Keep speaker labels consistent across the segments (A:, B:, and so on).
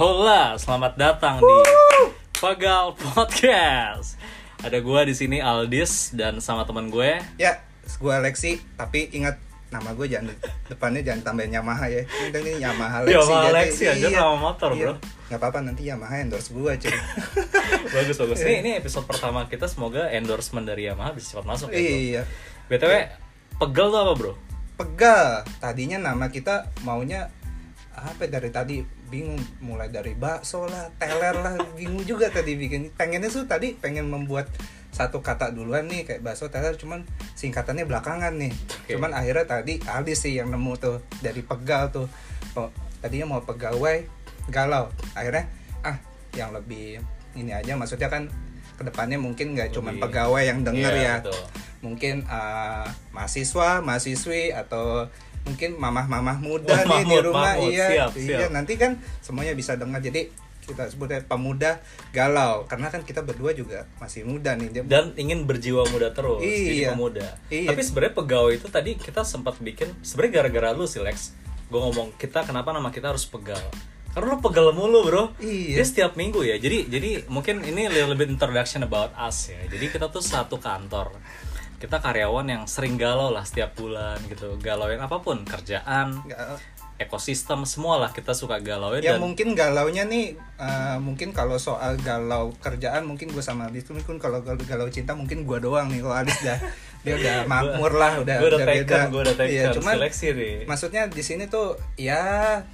A: Hola, selamat datang di Pagal Podcast. Ada gua di sini Aldis dan sama teman gue.
B: Ya, gue Alexi, tapi ingat nama gue jangan depannya jangan tambahin Yamaha ya. Ini Yamaha Alexi.
A: Yamaha Alexi aja nama motor, bro.
B: Gak apa-apa nanti Yamaha endorse gue cuy.
A: Bagus bagus. Ini ini episode pertama kita semoga endorsement dari Yamaha bisa cepat masuk ya. bro.
B: iya.
A: BTW, pegel tuh apa, Bro?
B: Pegal. Tadinya nama kita maunya apa ya, dari tadi bingung mulai dari bakso lah, teler lah, bingung juga tadi bikin. Pengennya tuh tadi pengen membuat satu kata duluan nih kayak bakso teler cuman singkatannya belakangan nih.
A: Oke.
B: Cuman akhirnya tadi Aldi sih yang nemu tuh dari pegal tuh. Oh, tadinya mau pegawai galau. Akhirnya ah yang lebih ini aja maksudnya kan ke depannya mungkin nggak cuman pegawai yang denger
A: Iya,
B: ya
A: betul.
B: mungkin uh, mahasiswa, mahasiswi atau mungkin mamah-mamah muda
A: Wah,
B: nih di
A: Mahmud,
B: rumah
A: Mahmud.
B: iya.
A: Siap,
B: iya
A: siap.
B: nanti kan semuanya bisa dengar. Jadi kita sebutnya pemuda galau. Karena kan kita berdua juga masih muda nih. Dia
A: dan ingin berjiwa muda terus jadi
B: Iya.
A: pemuda.
B: Iya.
A: tapi sebenarnya pegawai itu tadi kita sempat bikin sebenarnya gara-gara lu sih Lex. Gue ngomong kita kenapa nama kita harus pegal? Karena lu pegal mulu bro.
B: Iya.
A: dia setiap minggu ya. Jadi jadi mungkin ini bit introduction about us ya. Jadi kita tuh satu kantor kita karyawan yang sering galau lah setiap bulan gitu. Galauin apa pun kerjaan
B: Nggak-
A: ekosistem semua lah kita suka galauin
B: ya
A: dan
B: mungkin galaunya nih uh, mungkin kalau soal galau kerjaan mungkin gue sama Adis mungkin kalau galau, galau cinta mungkin gue doang nih. Kalau Adis dah dia udah makmur lah udah
A: gue udah
B: beda.
A: taken udah taken
B: Iya, cuman
A: seleksi nih.
B: maksudnya di sini tuh ya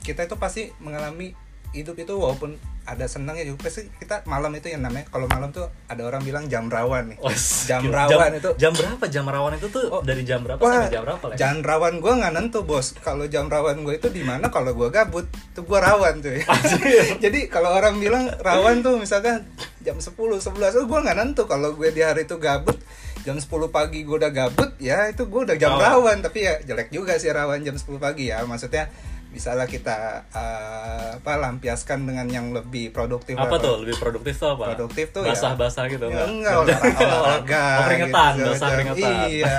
B: kita itu pasti mengalami hidup itu walaupun ada senangnya juga pasti kita malam itu yang namanya kalau malam tuh ada orang bilang jam rawan nih
A: Oh,
B: jam
A: gila.
B: rawan itu
A: jam berapa jam rawan itu tuh
B: Oh.
A: dari jam berapa
B: Wah,
A: sampai jam berapa Lex?
B: jam rawan gue nggak nentu bos kalau jam rawan gue itu di mana kalau gue gabut tuh gue rawan tuh ya. jadi kalau orang bilang rawan tuh misalkan jam 10 11 oh, gue nggak nentu kalau gue di hari itu gabut jam 10 pagi gue udah gabut ya itu gue udah jam
A: Rawan.
B: rawan tapi ya jelek juga sih rawan jam 10 pagi ya maksudnya bisalah kita eh, apa lampiaskan dengan yang lebih produktif
A: apa tuh? Lebih produktif tuh apa?
B: Produktif tuh ya-
A: basah-basah gitu?
B: Ya,
A: enggak.
B: enggak olahraga, olahraga.
A: keringetan
B: gitu,
A: basah
B: segala
A: keringetan
B: iya.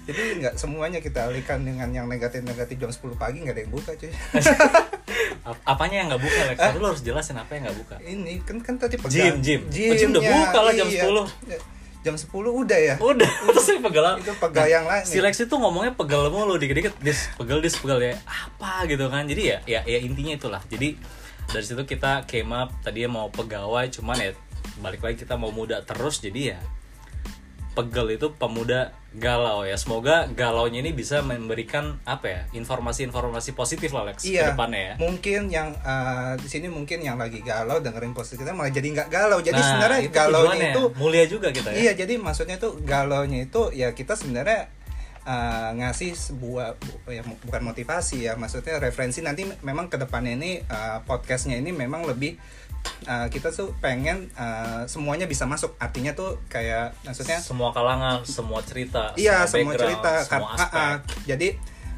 B: Jadi nggak semuanya kita alihkan dengan yang negatif-negatif jam 10 pagi nggak ada yang buka cuy.
A: Ap- apanya yang nggak buka Lex? Tapi lu harus jelasin apa yang nggak buka.
B: Ini kan kan tadi
A: Gym, gym. Oh, gym udah buka lah jam 10.
B: Jam 10 udah ya?
A: Udah itu sih pegal.
B: Itu pegal yang lain
A: si Lex itu ngomongnya pegal mulu dikit-dikit. Dis pegal dis pegal ya. Apa gitu kan. Jadi ya ya ya intinya itulah. Jadi dari situ kita came up tadinya mau pegawai cuman ya balik lagi kita mau muda terus. Jadi ya pegel itu pemuda galau ya. Semoga galaunya ini bisa memberikan apa ya informasi-informasi positif lah Lex
B: Iya,
A: ke depannya ya.
B: Mungkin yang eh, di sini mungkin yang lagi galau dengerin positif kita malah jadi nggak galau. Jadi
A: Nah,
B: sebenarnya
A: itu
B: galaunya itu
A: mulia juga kita ya.
B: Iya, jadi maksudnya tuh galaunya itu ya kita sebenarnya uh, ngasih sebuah bu- ya, bukan motivasi ya, maksudnya referensi. Nanti memang ke depannya ini uh, podcastnya ini memang lebih uh, kita tuh pengen uh, semuanya bisa masuk. Artinya tuh kayak maksudnya
A: semua kalangan semua cerita
B: iya semua cerita
A: semua aspek
B: ah, ah. jadi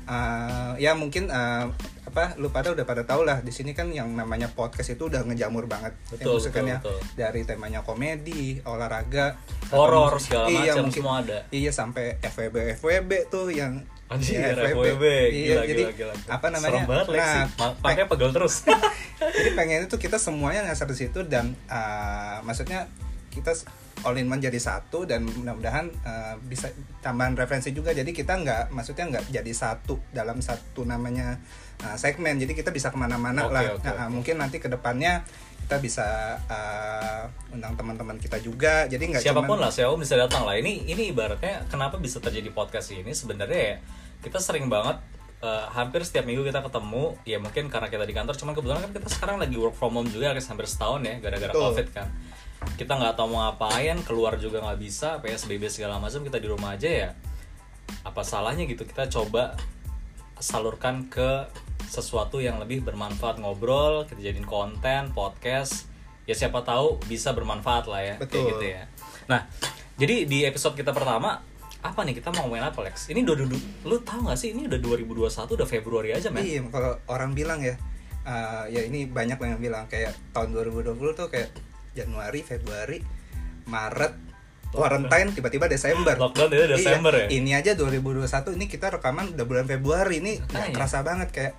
B: uh, ya mungkin uh, apa lu pada udah pada tau lah di sini kan yang namanya podcast itu udah ngejamur banget
A: Betul,
B: ya,
A: betul,
B: ya,
A: betul.
B: dari temanya komedi olahraga
A: Horor, segala
B: iya,
A: macam,
B: mungkin-
A: semua ada.
B: iya sampai FWB FWB tuh yang
A: Anjir,
B: ya,
A: FWB,
B: iya
A: gila,
B: jadi
A: gila, gila.
B: apa namanya
A: Serem banget Lexi.
B: nah
A: Makanya pegel terus.
B: jadi pengen itu kita semuanya ngasar di situ dan uh, maksudnya kita all in one jadi satu dan mudah-mudahan uh, bisa tambahan referensi juga jadi kita nggak maksudnya nggak jadi satu dalam satu namanya uh, segmen jadi kita bisa ke mana-mana
A: Oke,
B: lah
A: oke,
B: Nah,
A: oke.
B: mungkin nanti ke depannya kita bisa uh, undang teman-teman kita juga. Jadi nggak
A: Siapa pun
B: cuman-
A: lah, siapa pun bisa datang lah. Ini ini ibaratnya kenapa bisa terjadi podcast ini? Sebenarnya ya kita sering banget eh, hampir setiap minggu kita ketemu. Ya mungkin karena kita di kantor cuman kebetulan kan kita sekarang lagi work from home juga hampir setahun ya gara-gara
B: Betul.
A: covid kan. Kita nggak tahu mau ngapain keluar juga nggak bisa psbb segala macam kita di rumah aja ya. Apa salahnya gitu kita coba salurkan ke sesuatu yang lebih bermanfaat ngobrol kita jadiin konten podcast ya siapa tahu bisa bermanfaat lah ya
B: Betul.
A: kayak gitu ya. Nah jadi di episode kita pertama apa nih kita mau ngomongin apa Lex? Ini udah duduk lu tahu nggak sih? Ini udah 2021 udah Februari aja men.
B: Iya, kalau orang bilang ya, uh, ya ini banyak yang bilang kayak tahun 2020 tuh kayak Januari, Februari, Maret, Quarantine tiba-tiba Desember.
A: Lockdown itu Desember ya?
B: Ini aja 2021 ini kita rekaman udah bulan Februari ini nggak
A: Makanya.
B: kerasa banget kayak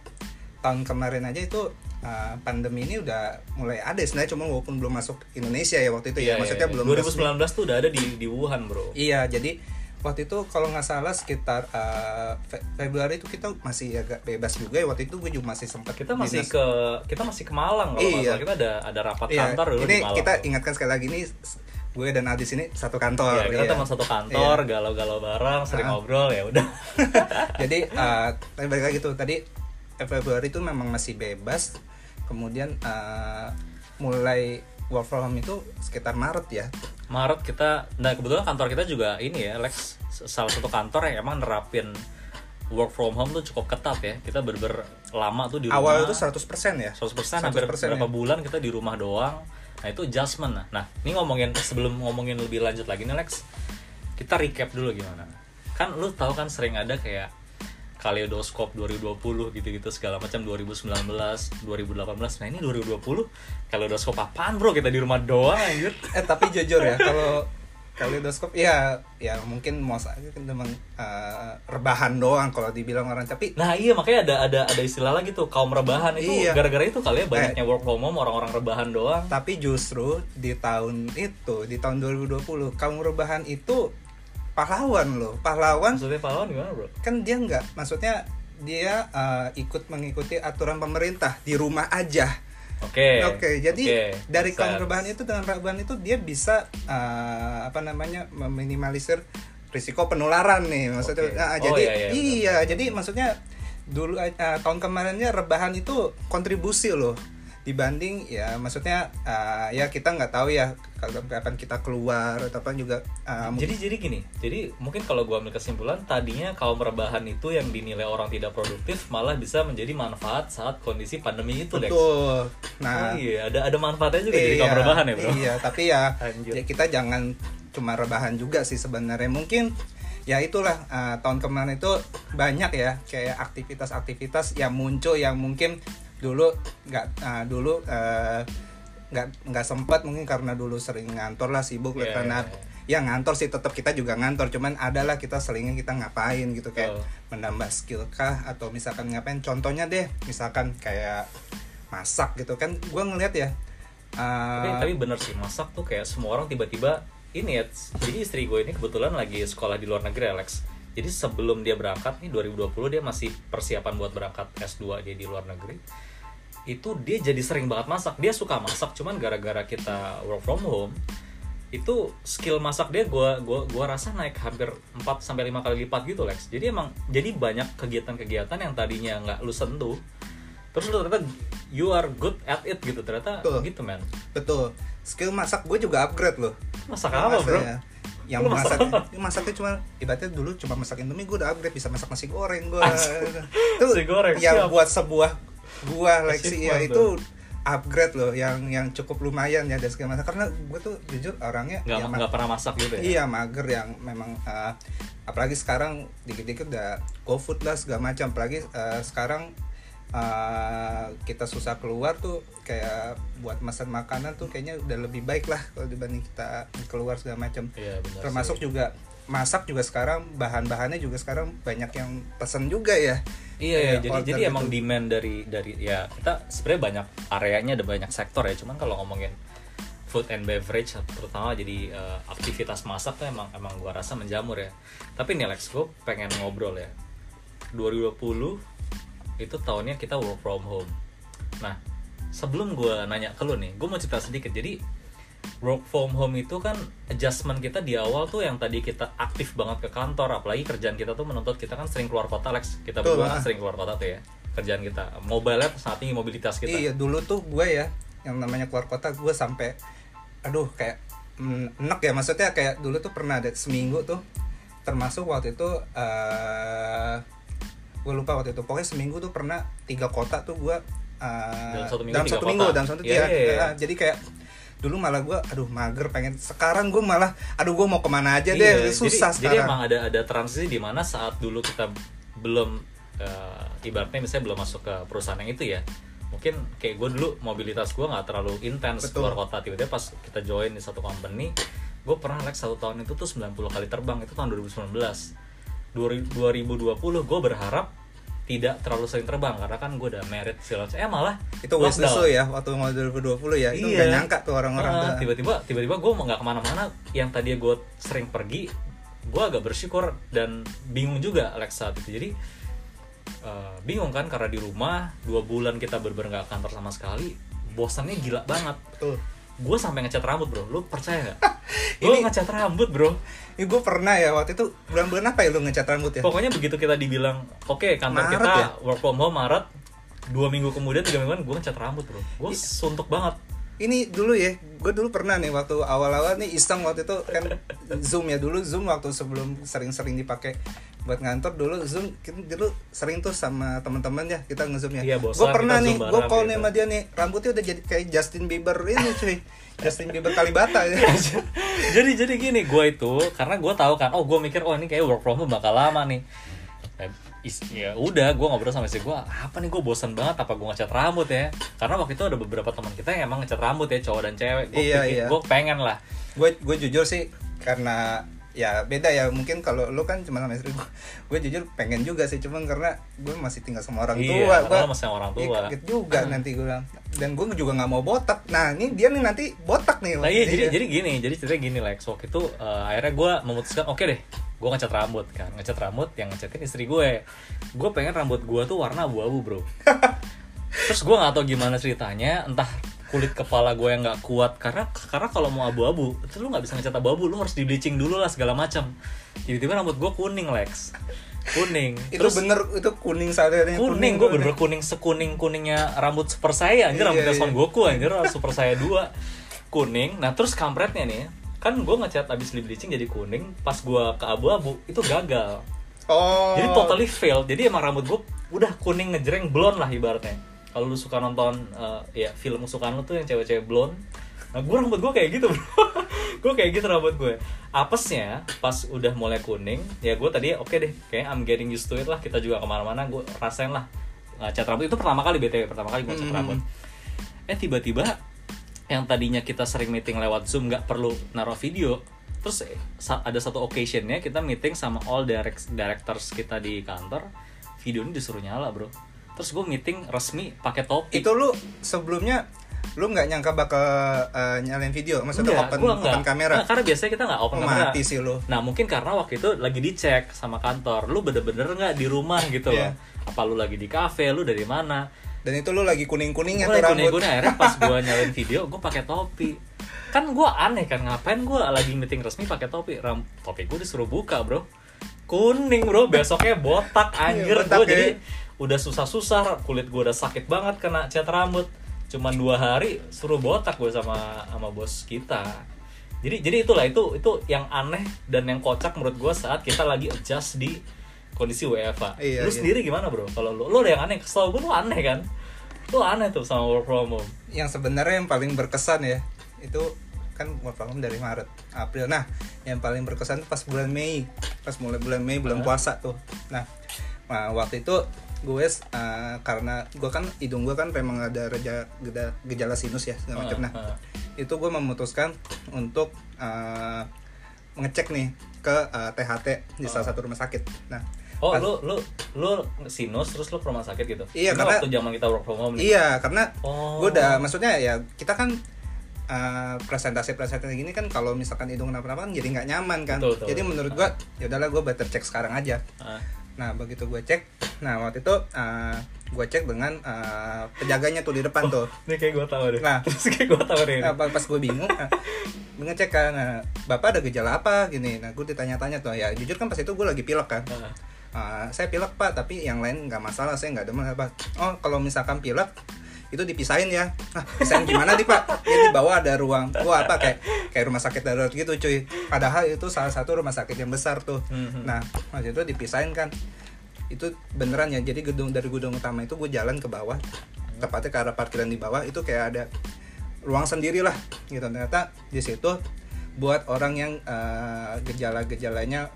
B: tahun kemarin aja itu uh, pandemi ini udah mulai ada sebenarnya cuma walaupun belum masuk Indonesia ya waktu itu
A: Iya,
B: ya maksudnya
A: iya.
B: belum
A: 2019 tuh udah ada di di Wuhan bro
B: Iya, jadi waktu itu kalau nggak salah sekitar uh, Fe- Februari itu kita masih agak bebas juga ya. Waktu itu gue juga masih sempat
A: kita masih
B: dinas-
A: ke kita masih ke Malang kalau
B: Iya.
A: kita ada ada rapat
B: Iya,
A: kantor dulu
B: ini
A: di Malang
B: kita ingatkan sekali lagi nih s- gue dan Adis ini satu kantor.
A: Iya, kita
B: iya.
A: teman satu kantor
B: Iya.
A: galau-galau bareng sering
B: Ah.
A: ngobrol ya udah
B: jadi uh, tapi balik lagi tuh tadi eh, Februari itu memang masih bebas. Kemudian uh, mulai work from home itu sekitar Maret ya.
A: Maret kita nah kebetulan kantor kita juga ini ya Lex salah satu kantor yang emang nerapin work from home tuh cukup ketat ya kita berber lama tuh di rumah
B: Awal itu 100% ya.
A: 100% hampir
B: 100%
A: berapa
B: ya.
A: bulan kita di rumah doang nah itu adjustment. Nah nah ini ngomongin sebelum ngomongin lebih lanjut lagi nih Lex kita recap dulu gimana. Kan lu tahu kan sering ada kayak kaleidoskop 2020 gitu-gitu segala macam 2019 2018 nah ini 2020 kaleidoskop apaan bro? Kita di rumah doang anjir.
B: Eh tapi jujur ya kalau kaleidoskop ya ya mungkin mau saja kan memang uh, rebahan doang kalau dibilang orang tapi
A: Nah iya makanya ada ada ada istilah lagi tuh kaum rebahan itu
B: Iya.
A: gara-gara itu kali ya banyaknya work from home orang-orang rebahan doang.
B: tapi justru di tahun itu di tahun 2020 kaum rebahan itu pahlawan loh pahlawan
A: Maksudnya pahlawan gimana bro?
B: kan dia nggak maksudnya dia uh, ikut mengikuti aturan pemerintah di rumah aja
A: Oke.
B: Oke, jadi
A: Oke,
B: dari kaum rebahan itu dengan rebahan itu dia bisa uh, apa namanya meminimalisir risiko penularan nih maksudnya.
A: Oke.
B: Nah,
A: Oh,
B: jadi
A: iya, iya,
B: iya, jadi maksudnya dulu uh, tahun kemarinnya rebahan itu kontribusi loh dibanding ya maksudnya uh, ya kita nggak tahu ya kalau kapan kita keluar atau apa juga uh, mungkin-
A: Jadi jadi gini, jadi mungkin kalau gua ambil kesimpulan tadinya kaum rebahan itu yang dinilai orang tidak produktif malah bisa menjadi manfaat saat kondisi pandemi itu Lex.
B: betul. Nah,
A: oh iya, ada ada manfaatnya juga jadi
B: Iya,
A: kaum rebahan ya bro.
B: Iya, tapi ya, ya kita jangan cuma rebahan juga sih sebenarnya. Mungkin ya itulah uh, tahun kemarin itu banyak ya kayak aktivitas-aktivitas yang muncul yang mungkin dulu nggak uh, dulu uh, nggak nggak sempat mungkin karena dulu sering ngantor lah sibuk lah
A: Iya,
B: karena
A: iya,
B: ya ngantor sih tetap kita juga ngantor cuman adalah kita selingnya kita ngapain gitu kayak
A: Betul.
B: menambah skill kah atau misalkan ngapain contohnya deh misalkan kayak masak gitu kan gue ngeliat ya
A: Tapi,
B: uh,
A: tapi bener sih masak tuh kayak semua orang tiba-tiba ini ya. Jadi istri gue ini kebetulan lagi sekolah di luar negeri Alex. Jadi sebelum dia berangkat nih 2020 dia masih persiapan buat berangkat S2 dia di luar negeri. Itu dia jadi sering banget masak. Dia suka masak cuman gara-gara kita work from home itu skill masak dia gua gua gua rasa naik hampir 4 sampai 5 kali lipat gitu Lex. Jadi emang jadi banyak kegiatan-kegiatan yang tadinya nggak lu sentuh terus lu ternyata you are good at it gitu ternyata
B: Betul.
A: gitu man
B: betul skill masak gue juga upgrade loh
A: masak apa bro
B: ya. yang
A: Lu masak
B: masak
A: apa?
B: masaknya cuma ibaratnya dulu cuma masak indomie gue udah upgrade bisa masak nasi goreng gue itu
A: Nasi goreng,
B: yang
A: siap.
B: buat sebuah gua Lexi ya itu upgrade loh yang yang cukup lumayan ya dari skill masak karena gue tuh jujur orangnya
A: nggak
B: ya,
A: nggak pernah masak gitu ya?
B: Iya mager yang memang uh, apalagi sekarang dikit-dikit udah GoFood lah segala macam. Apalagi uh, sekarang uh, kita susah keluar tuh kayak buat pesan makanan tuh kayaknya udah lebih baik lah kalau dibanding kita keluar segala macam.
A: Iya, benar
B: termasuk
A: sih.
B: juga masak juga sekarang bahan-bahannya juga sekarang banyak yang pesen juga ya.
A: Iya
B: Kayak
A: jadi jadi
B: gitu.
A: emang demand dari dari ya kita sebenarnya banyak areanya ada banyak sektor ya. Cuman kalau ngomongin food and beverage terutama jadi eh, aktivitas masak tuh emang emang gua rasa menjamur ya. Tapi nih Lex gue pengen ngobrol ya. 2020 itu tahunnya kita work from home. Nah sebelum gua nanya ke lu nih gue mau cerita sedikit. Jadi work from home itu kan adjustment kita di awal tuh yang tadi kita aktif banget ke kantor apalagi kerjaan kita tuh menuntut kita kan sering keluar kota Lex. Kita berdua kan sering keluar kota tuh ya kerjaan kita. Mobile sangat tinggi mobilitas kita.
B: Iya dulu tuh gue ya yang namanya keluar kota gue sampai aduh kayak mm, enek ya. Maksudnya kayak dulu tuh pernah ada seminggu tuh termasuk waktu itu eh gue lupa waktu itu. Pokoknya seminggu tuh pernah tiga kota tuh gue eh,
A: Dalam satu minggu
B: dalam satu minggu dalam satu
A: Iya,
B: tiga.
A: iya, iya.
B: ya, jadi kayak dulu malah gue aduh mager pengen. Sekarang gue malah aduh gue mau ke mana aja
A: Iya,
B: deh susah
A: jadi,
B: sekarang.
A: jadi emang ada ada transisi di mana saat dulu kita belum eh, ibaratnya misalnya belum masuk ke perusahaan yang itu ya mungkin kayak gue dulu mobilitas gue nggak terlalu intens keluar kota. Tiba-tiba pas kita join di satu company gue pernah like satu tahun itu tuh 90 kali terbang. Itu tahun 2019 2020 gue berharap tidak terlalu sering terbang karena kan gue udah merit macam. eh malah
B: itu wishlist lo ya waktu mau 2020 ya? Itu
A: Iya.
B: nggak nyangka tuh orang-orang tuh.
A: tiba-tiba tiba-tiba gue nggak ke mana-mana. Yang tadi gue sering pergi gue agak bersyukur dan bingung juga Alex saat itu jadi eh, bingung kan karena di rumah dua bulan kita bener-bener nggak kantor sama sekali bosannya gila banget.
B: Betul
A: gue sampai ngecat rambut bro. Lu percaya nggak? Gue
B: Ini-
A: ngecat rambut bro.
B: Ini gue pernah ya waktu itu bulan-bulan apa ya lu ngecat rambut ya?
A: Pokoknya begitu kita dibilang oke kantor
B: Maret
A: kita
B: ya?
A: work from home Maret. Dua minggu kemudian tiga mingguan gue ngecat rambut bro. Gue suntuk banget.
B: Ini dulu ya gue dulu pernah nih waktu awal-awal nih iseng waktu itu kan zoom ya. Dulu zoom waktu sebelum sering-sering dipakai buat ngantor dulu zoom kita dulu sering tuh sama teman-teman ya kita ngezoom ya
A: Iya,
B: gue pernah nih gue call
A: gitu.
B: nih sama dia nih rambutnya udah jadi kayak Justin Bieber ini cuy. Justin Bieber Kalibata ya.
A: Jadi jadi gini gue itu karena gue tahu kan oh gue mikir oh ini kayak work from home bakal lama nih. Dan is- ya udah gue ngobrol sama istri gue apa nih gue bosan banget apa gue ngecat rambut ya? Karena waktu itu ada beberapa teman kita yang emang ngecat rambut ya cowok dan cewek. Gue
B: Iya, iya.
A: gue pengen lah.
B: Gue gue jujur sih karena ya beda ya. Mungkin kalau lu kan cuma sama istri gue gue jujur pengen juga sih cuman karena gue masih tinggal sama orang
A: Iya,
B: tua. gue
A: masih sama orang tua.
B: kaget juga nanti gue dan gue juga nggak mau botak. Nah ini dia nih nanti botak nih.
A: Nah iya jadi jadi gini, jadi ceritanya gini Lex. Waktu itu eh, akhirnya gue memutuskan oke deh, gue ngecat rambut kan, ngecat rambut yang ngecatin istri gue. Gue pengen rambut gue tuh warna abu-abu bro. Terus gue nggak tahu gimana ceritanya, entah kulit kepala gue yang nggak kuat. Karena karena kalau mau abu-abu itu lu nggak bisa ngecat abu-abu lu harus di bleaching dulu lah segala macam. Tiba-tiba rambut gue kuning Lex. Kuning.
B: Itu bener itu kuning sadar
A: kuning gue bener kuning sekuning kuningnya rambut super saya anjir
B: Iya,
A: rambutnya
B: iya.
A: Son Goku anjir super saya dua. Kuning. Nah terus kampretnya nih kan gue ngecat abis di bleaching jadi kuning pas gue ke abu-abu itu gagal.
B: Oh.
A: Jadi totally fail. Jadi emang rambut gue udah kuning ngejreng blonde lah ibaratnya kalau lu suka nonton eh, ya film kesukaan lu tuh yang cewek-cewek blonde. Nah gue rambut gue kayak gitu bro. Gue kayak gitu rambut gue apesnya pas udah mulai kuning ya gue tadi oke deh kayak I'm getting used to it lah. Kita juga ke mana-mana gue rasain lah. Ngecat rambut itu pertama kali btw pertama kali gue cat
B: Hmm.
A: rambut. Eh tiba-tiba yang tadinya kita sering meeting lewat zoom nggak perlu naruh video terus ada satu occasionnya kita meeting sama all direct directors kita di kantor. Video ini disuruh nyala bro terus gue meeting resmi pakai topi.
B: Itu lu sebelumnya lu nggak nyangka bakal eh, nyalain video? Maksudnya
A: Enggak,
B: open
A: gua
B: open
A: enggak.
B: kamera?
A: Nah, karena biasanya kita nggak open
B: Oh,
A: kamera.
B: mati sih lu.
A: nah mungkin karena waktu itu lagi dicek sama kantor. Lu bener-bener nggak di rumah gitu
B: Iya.
A: loh apa lu lagi di cafe? Lu dari mana?
B: Dan itu lu lagi kuning kuningnya tuh rambut?
A: kuning akhirnya pas gue nyalain video gue pakai topi. Kan gue aneh kan ngapain gue lagi meeting resmi pakai topi? Ram topi gue disuruh buka bro. Kuning bro. Besoknya botak anjir.
B: Iya, botak
A: gue
B: ya.
A: Udah susah-susah kulit gue udah sakit banget kena cat rambut. Cuman dua hari suruh botak gue sama sama bos kita. Jadi jadi itulah itu itu yang aneh dan yang kocak menurut gue saat kita lagi adjust di kondisi WFA
B: Iya,
A: lu
B: iya.
A: sendiri gimana bro? Kalau lu lu ada yang aneh kesel gue tuh aneh kan? Lu aneh tuh sama work from home.
B: Yang sebenarnya yang paling berkesan ya itu kan work from home dari Maret April. Nah yang paling berkesan tuh pas bulan Mei. Pas mulai bulan Mei bulan puasa tuh. Nah, nah, waktu itu gue eh, karena gue kan hidung gue kan memang ada reja, geda- gejala sinus ya segala macam nah
A: Ah, ah.
B: itu gue memutuskan untuk eh, mengecek nih ke eh, THT di salah satu rumah sakit nah
A: Oh,
B: pas-
A: lu lu lu sinus terus lu ke rumah sakit gitu?
B: Iya,
A: Ini
B: karena-
A: waktu zaman kita work from home nih.
B: Iya, karena
A: Oh.
B: gue udah maksudnya ya kita kan uh, presentasi-presentasi gini kan kalau misalkan hidung kenapa-napa kan jadi nggak nyaman kan.
A: Betul, betul.
B: jadi menurut gue ya udahlah gue better cek sekarang aja.
A: Ah,
B: Nah begitu gue cek, nah waktu itu uh, gue cek dengan uh, penjaganya tuh di depan tuh.
A: ini kayak gua tahu deh.
B: Nah.
A: terus kayak gua tahu deh.
B: Nah, pas, gue bingung, nah, ngecek kan, nah, bapak ada gejala apa gini. Nah gue ditanya-tanya tuh, ya jujur kan pas itu gue lagi pilek kan.
A: Ah,
B: saya pilek pak tapi yang lain nggak masalah saya nggak demam apa oh kalau misalkan pilek itu dipisahin ya. Ah, pisahin gimana nih pak? Ya di bawah ada ruang gua apa kayak kayak rumah sakit darurat gitu cuy. Padahal itu salah satu rumah sakit yang besar tuh.
A: Mhm.
B: nah waktu itu dipisahin kan. Itu beneran ya. Jadi gedung dari gedung utama itu gue jalan ke bawah. Tepatnya ke arah parkiran di bawah. Itu kayak ada ruang sendiri lah gitu. Ternyata di situ buat orang yang eh, gejala-gejalanya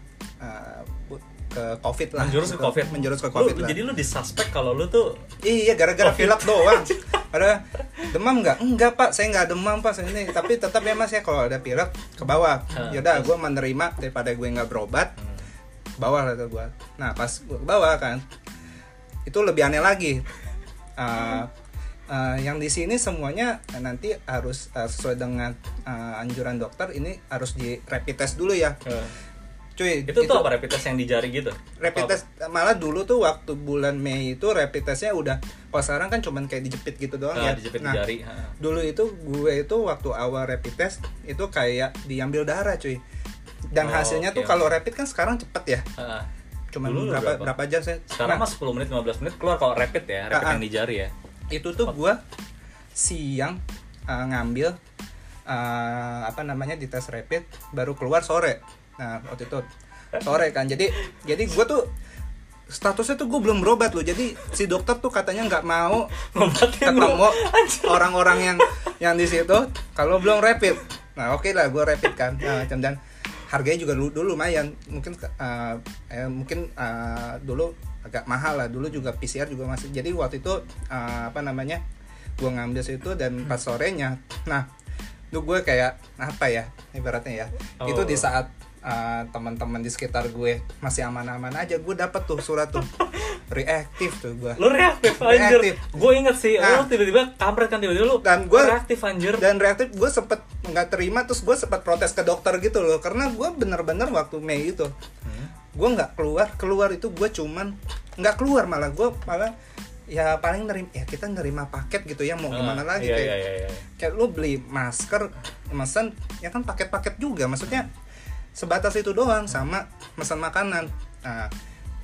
B: bu- ke covid lah.
A: Menjurus ke
B: gitu.
A: covid.
B: menjurus ke
A: Lu-
B: covid lah.
A: Jadi lu disuspek kalau lu tuh
B: iya gara-gara pilek doang. Ada demam nggak? Enggak pak saya nggak demam pak saya ini. Tapi tetap ya mas ya kalau ada pilek ke bawah.
A: Ah,
B: yaudah
A: terus?
B: gue menerima daripada gue nggak berobat ke bawah lah tuh gue nah pas gue ke bawah kan itu lebih aneh lagi. Uh, uh, yang di sini semuanya nanti harus uh, sesuai dengan uh, anjuran dokter ini harus di rapid test dulu ya cuy
A: itu, tuh apa rapid test yang di jari gitu
B: rapid
A: Apa?
B: test malah dulu tuh waktu bulan Mei itu rapid testnya udah kalau sekarang kan cuman kayak dijepit gitu doang
A: Nah,
B: ya
A: dijepit
B: nah
A: di jari ha.
B: dulu itu gue itu waktu awal rapid test itu kayak diambil darah cuy dan
A: Oh,
B: hasilnya tuh
A: oke,
B: kalau rapid kan sekarang cepet ya
A: Ha.
B: cuman
A: Dulu
B: berapa,
A: berapa?
B: berapa jam saya
A: sekarang
B: Nah,
A: mah 10 menit 15 menit keluar kalau rapid ya rapid
B: ah.
A: yang di jari ya
B: itu tuh gue siang uh, ngambil uh, apa namanya di tes rapid baru keluar sore nah waktu itu. Sore kan. Jadi jadi gue tuh statusnya tuh gue belum berobat loh. Jadi si dokter tuh katanya nggak mau ketemu orang-orang yang yang di situ. Kalau belum rapid. Nah oke lah gue rapid kan. Nah, macam dan harganya juga dulu, dulu lumayan. Mungkin uh, eh, mungkin uh, dulu agak mahal lah. Dulu juga PCR juga masih. Jadi waktu itu uh, apa namanya gue ngambil situ dan pas sorenya. Nah itu gue kayak apa ya ibaratnya ya.
A: Oh.
B: itu di saat uh, teman-teman di sekitar gue masih aman-aman aja gue dapet tuh surat tuh reaktif tuh gue
A: lu reaktif anjir
B: Reaktif.
A: gue inget sih
B: Nah.
A: lu tiba-tiba kampret kan tiba-tiba lu
B: Dan gua-
A: reaktif anjir
B: dan reaktif gue sempet nggak terima terus gue sempet protes ke dokter gitu loh karena gue bener-bener waktu Mei itu
A: Hmm.
B: gue nggak keluar keluar itu gue cuman nggak keluar malah gue malah ya paling nerima ya kita nerima paket gitu ya mau gimana
A: Ah,
B: lagi
A: iya,
B: kayak
A: iya, iya, iya.
B: kayak lu beli masker mesen ya kan paket-paket juga maksudnya sebatas itu doang sama mesen makanan. Nah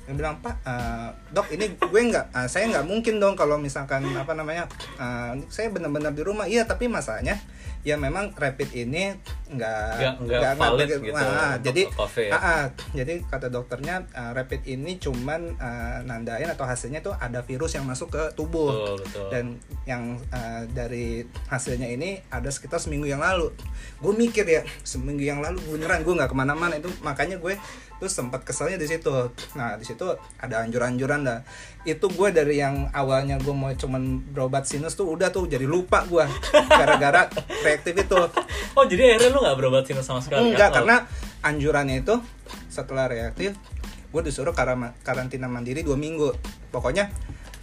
B: dia bilang pak eh, dok ini gue nggak eh, saya nggak mungkin dong kalau misalkan apa namanya eh, saya benar-benar di rumah. Iya tapi masalahnya ya memang rapid ini nggak
A: Nggak- valid gitu,
B: Ah,
A: untuk
B: jadi
A: COVID.
B: ah, ah, jadi kata dokternya eh, rapid ini cuman eh, nandain atau hasilnya tuh ada virus yang masuk ke tubuh.
A: Betul betul.
B: Dan yang uh, dari hasilnya ini ada sekitar seminggu yang lalu. Gue mikir ya seminggu yang lalu beneran gue nggak ke mana-mana. Itu makanya gue tuh sempat keselnya di situ. Nah di situ ada anjuran-anjuran dah itu gue dari yang awalnya gue mau cuman berobat sinus tuh udah tuh jadi lupa gue gara-gara reaktif itu.
A: Oh jadi akhirnya lu gak berobat sinus sama sekali?
B: Enggak
A: Oh.
B: karena anjurannya itu setelah reaktif gue disuruh karam- karantina mandiri dua minggu. Pokoknya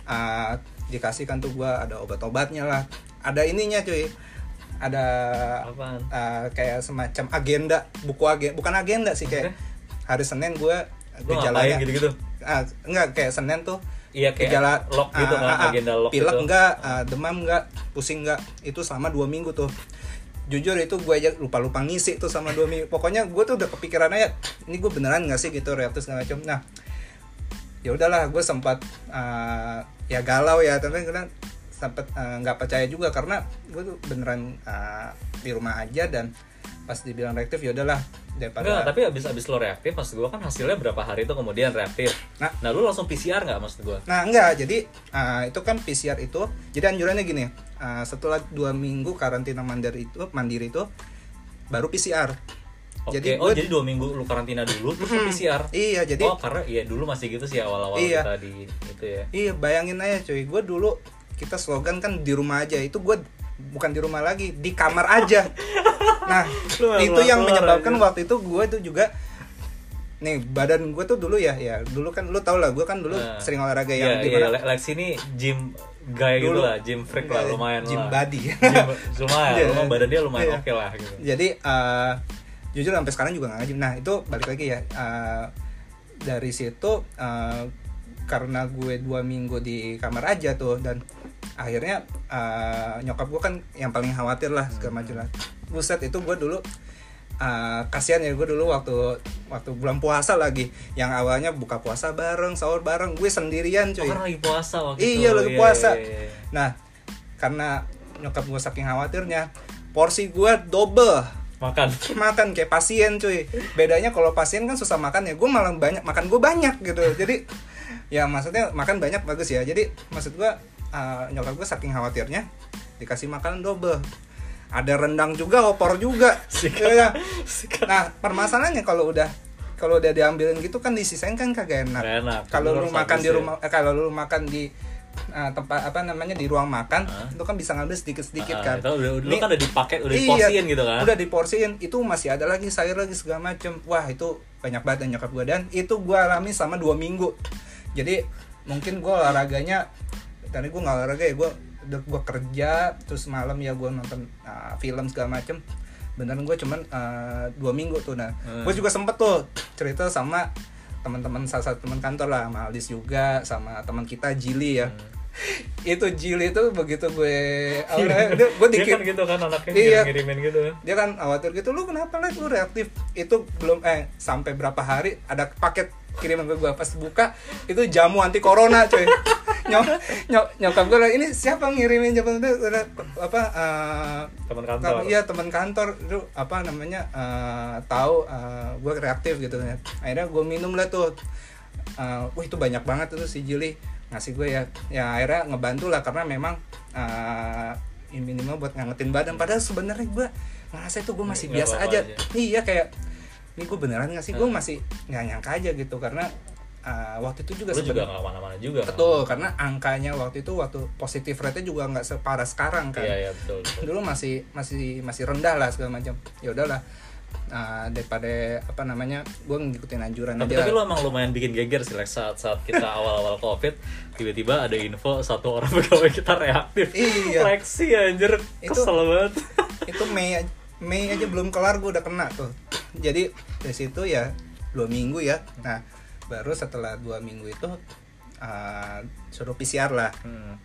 B: uh, dikasihkan tuh gue ada obat-obatnya lah. Ada ininya cuy. Ada
A: Apaan?
B: uh, kayak semacam agenda buku agenda bukan agenda sih kayak hari senin gue
A: ngapain gitu-gitu?
B: Ah, enggak kayak senin tuh
A: Iya kayak
B: gejala
A: lock gitu
B: ah,
A: kan,
B: ah, ah,
A: agenda lock
B: pilek
A: gitu.
B: enggak ah, demam enggak pusing enggak itu selama dua minggu tuh. Jujur itu gue aja lupa lupa ngisi tuh sama dua minggu. Pokoknya gue tuh udah kepikiran aja ini gue beneran nggak sih? gitu reaktif segala macam. Nah ya udahlah gue sempat ah, ya galau ya tapi gue sempat ah, nggak percaya juga karena gue tuh beneran ah, di rumah aja dan pas dibilang reaktif ya udahlah daripada
A: Enggak, tapi abis abis lo reaktif maksud gua kan hasilnya berapa hari itu kemudian reaktif.
B: Nah.
A: Nah, lu langsung PCR nggak maksud gua?
B: Nah enggak, jadi uh, itu kan PCR itu, jadi anjurannya gini, uh, setelah dua minggu karantina mandiri itu, mandiri itu, baru PCR.
A: Oke,
B: Jadi
A: oh
B: gua-
A: jadi dua minggu lu karantina dulu terus PCR.
B: Iya, jadi
A: oh karena iya dulu masih gitu sih awal-awal
B: Iya.
A: kita di itu ya.
B: iya bayangin aja cuy, gue dulu kita slogan kan di rumah aja, itu gue bukan di rumah lagi, di kamar aja. Nah itu yang menyebabkan
A: aja.
B: waktu itu gue tuh juga nih badan gue tuh dulu ya ya dulu kan lu tau lah gue kan dulu
A: Nah.
B: sering olahraga
A: Iya,
B: yang
A: iya,
B: di mana
A: Le- Lex ini gym guy gitu
B: Dulu.
A: lah, gym freak lah,
B: Enggak,
A: lumayan
B: gym
A: lah.
B: body.
A: Gym, lumayan,
B: Iya.
A: lumayan badan dia lumayan
B: Iya.
A: oke lah gitu.
B: jadi eh, jujur sampai sekarang juga nggak ngajim nah itu balik lagi ya eh, dari situ eh, karena gue dua minggu di kamar aja tuh dan akhirnya eh, nyokap gue kan yang paling khawatir lah segala macam lah buset itu gue dulu eh, kasihan ya gue dulu waktu waktu bulan puasa lagi yang awalnya buka puasa bareng sahur bareng gue sendirian cuy
A: karena lagi puasa waktu itu.
B: Iya, lagi puasa.
A: iya, iya.
B: Nah, karena nyokap gue saking khawatirnya, porsi gue double
A: Makan.
B: makan kayak pasien cuy. Bedanya kalau pasien kan susah makan ya, gue malah banyak makan gue banyak gitu. Jadi ya maksudnya makan banyak bagus ya. Jadi maksud gue uh, nyokap gue saking khawatirnya dikasih makanan double. Ada rendang juga, opor juga.
A: Sikat.
B: Nah, permasalahannya kalau udah kalau udah diambilin gitu kan disisain kan kagak enak.
A: Enak.
B: Kalau
A: Lu
B: makan di
A: ya.
B: rumah eh, kalau lu makan di uh, tempat apa namanya di ruang makan,
A: Hah?
B: itu kan bisa ngambil sedikit-sedikit
A: Ah,
B: kan.
A: itu udah, lu
B: Ini-
A: kan udah dipakai, udah
B: Iya,
A: diporsiin gitu kan.
B: Udah diporsiin, itu masih ada lagi sayur lagi segala macem. Wah, itu banyak banget yang nyokap gue dan itu gue alami sama dua minggu. Jadi mungkin gue olahraganya tadi gue nggak olahraga ya gue gue kerja terus malam ya gue nonton uh, film segala macem beneran gue cuman uh, dua minggu tuh nah
A: Hmm.
B: gue juga sempet tuh cerita sama teman-teman salah satu teman kantor lah sama Aldis juga sama teman kita Jili ya
A: Hmm.
B: itu Jili itu begitu gue awalnya dia- gue
A: Dia
B: dikit
A: kan gitu kan anaknya
B: Iya.
A: ngirimin gitu
B: dia kan khawatir gitu lu kenapa lah lu reaktif itu belum eh sampai berapa hari ada paket kiriman ke gua. Pas buka itu jamu anti corona coy. Nyok nyok nyokap gue ini siapa ngirimin jamu itu? Apa eh,
A: teman kantor.
B: iya teman kantor. Itu apa namanya eh, tahu gue reaktif gitu ya akhirnya gue minum lah tuh. Eh, wah itu banyak banget tuh si Juli ngasih gue ya. Ya akhirnya ngebantu lah karena memang eh, ini minimal buat ngangetin badan. Padahal sebenarnya gue ngerasa itu gue masih
A: Nggak
B: biasa
A: apa-apa
B: aja.
A: aja.
B: iya kayak ini gue beneran nggak sih? Gue
A: Hmm.
B: masih nggak nyangka aja gitu. Karena eh, waktu itu juga
A: lu juga nggak ke mana-mana juga kan?
B: betul karena angkanya waktu itu waktu positif rate-nya juga nggak separah sekarang kan.
A: Iya iya betul, betul.
B: dulu masih masih masih rendah lah segala macam. Ya udahlah Nah, daripada apa namanya gue ngikutin anjuran
A: tapi,
B: aja.
A: tapi lu emang lumayan bikin geger sih Lex saat saat kita awal-awal covid tiba-tiba ada info satu orang pegawai kita reaktif.
B: Iya.
A: Lexi anjir.
B: Itu-
A: kesel banget.
B: itu Mei Mei aja belum kelar gue udah kena tuh jadi dari situ ya dua minggu ya. Nah baru setelah dua minggu itu uh, suruh PCR lah.
A: Hmm.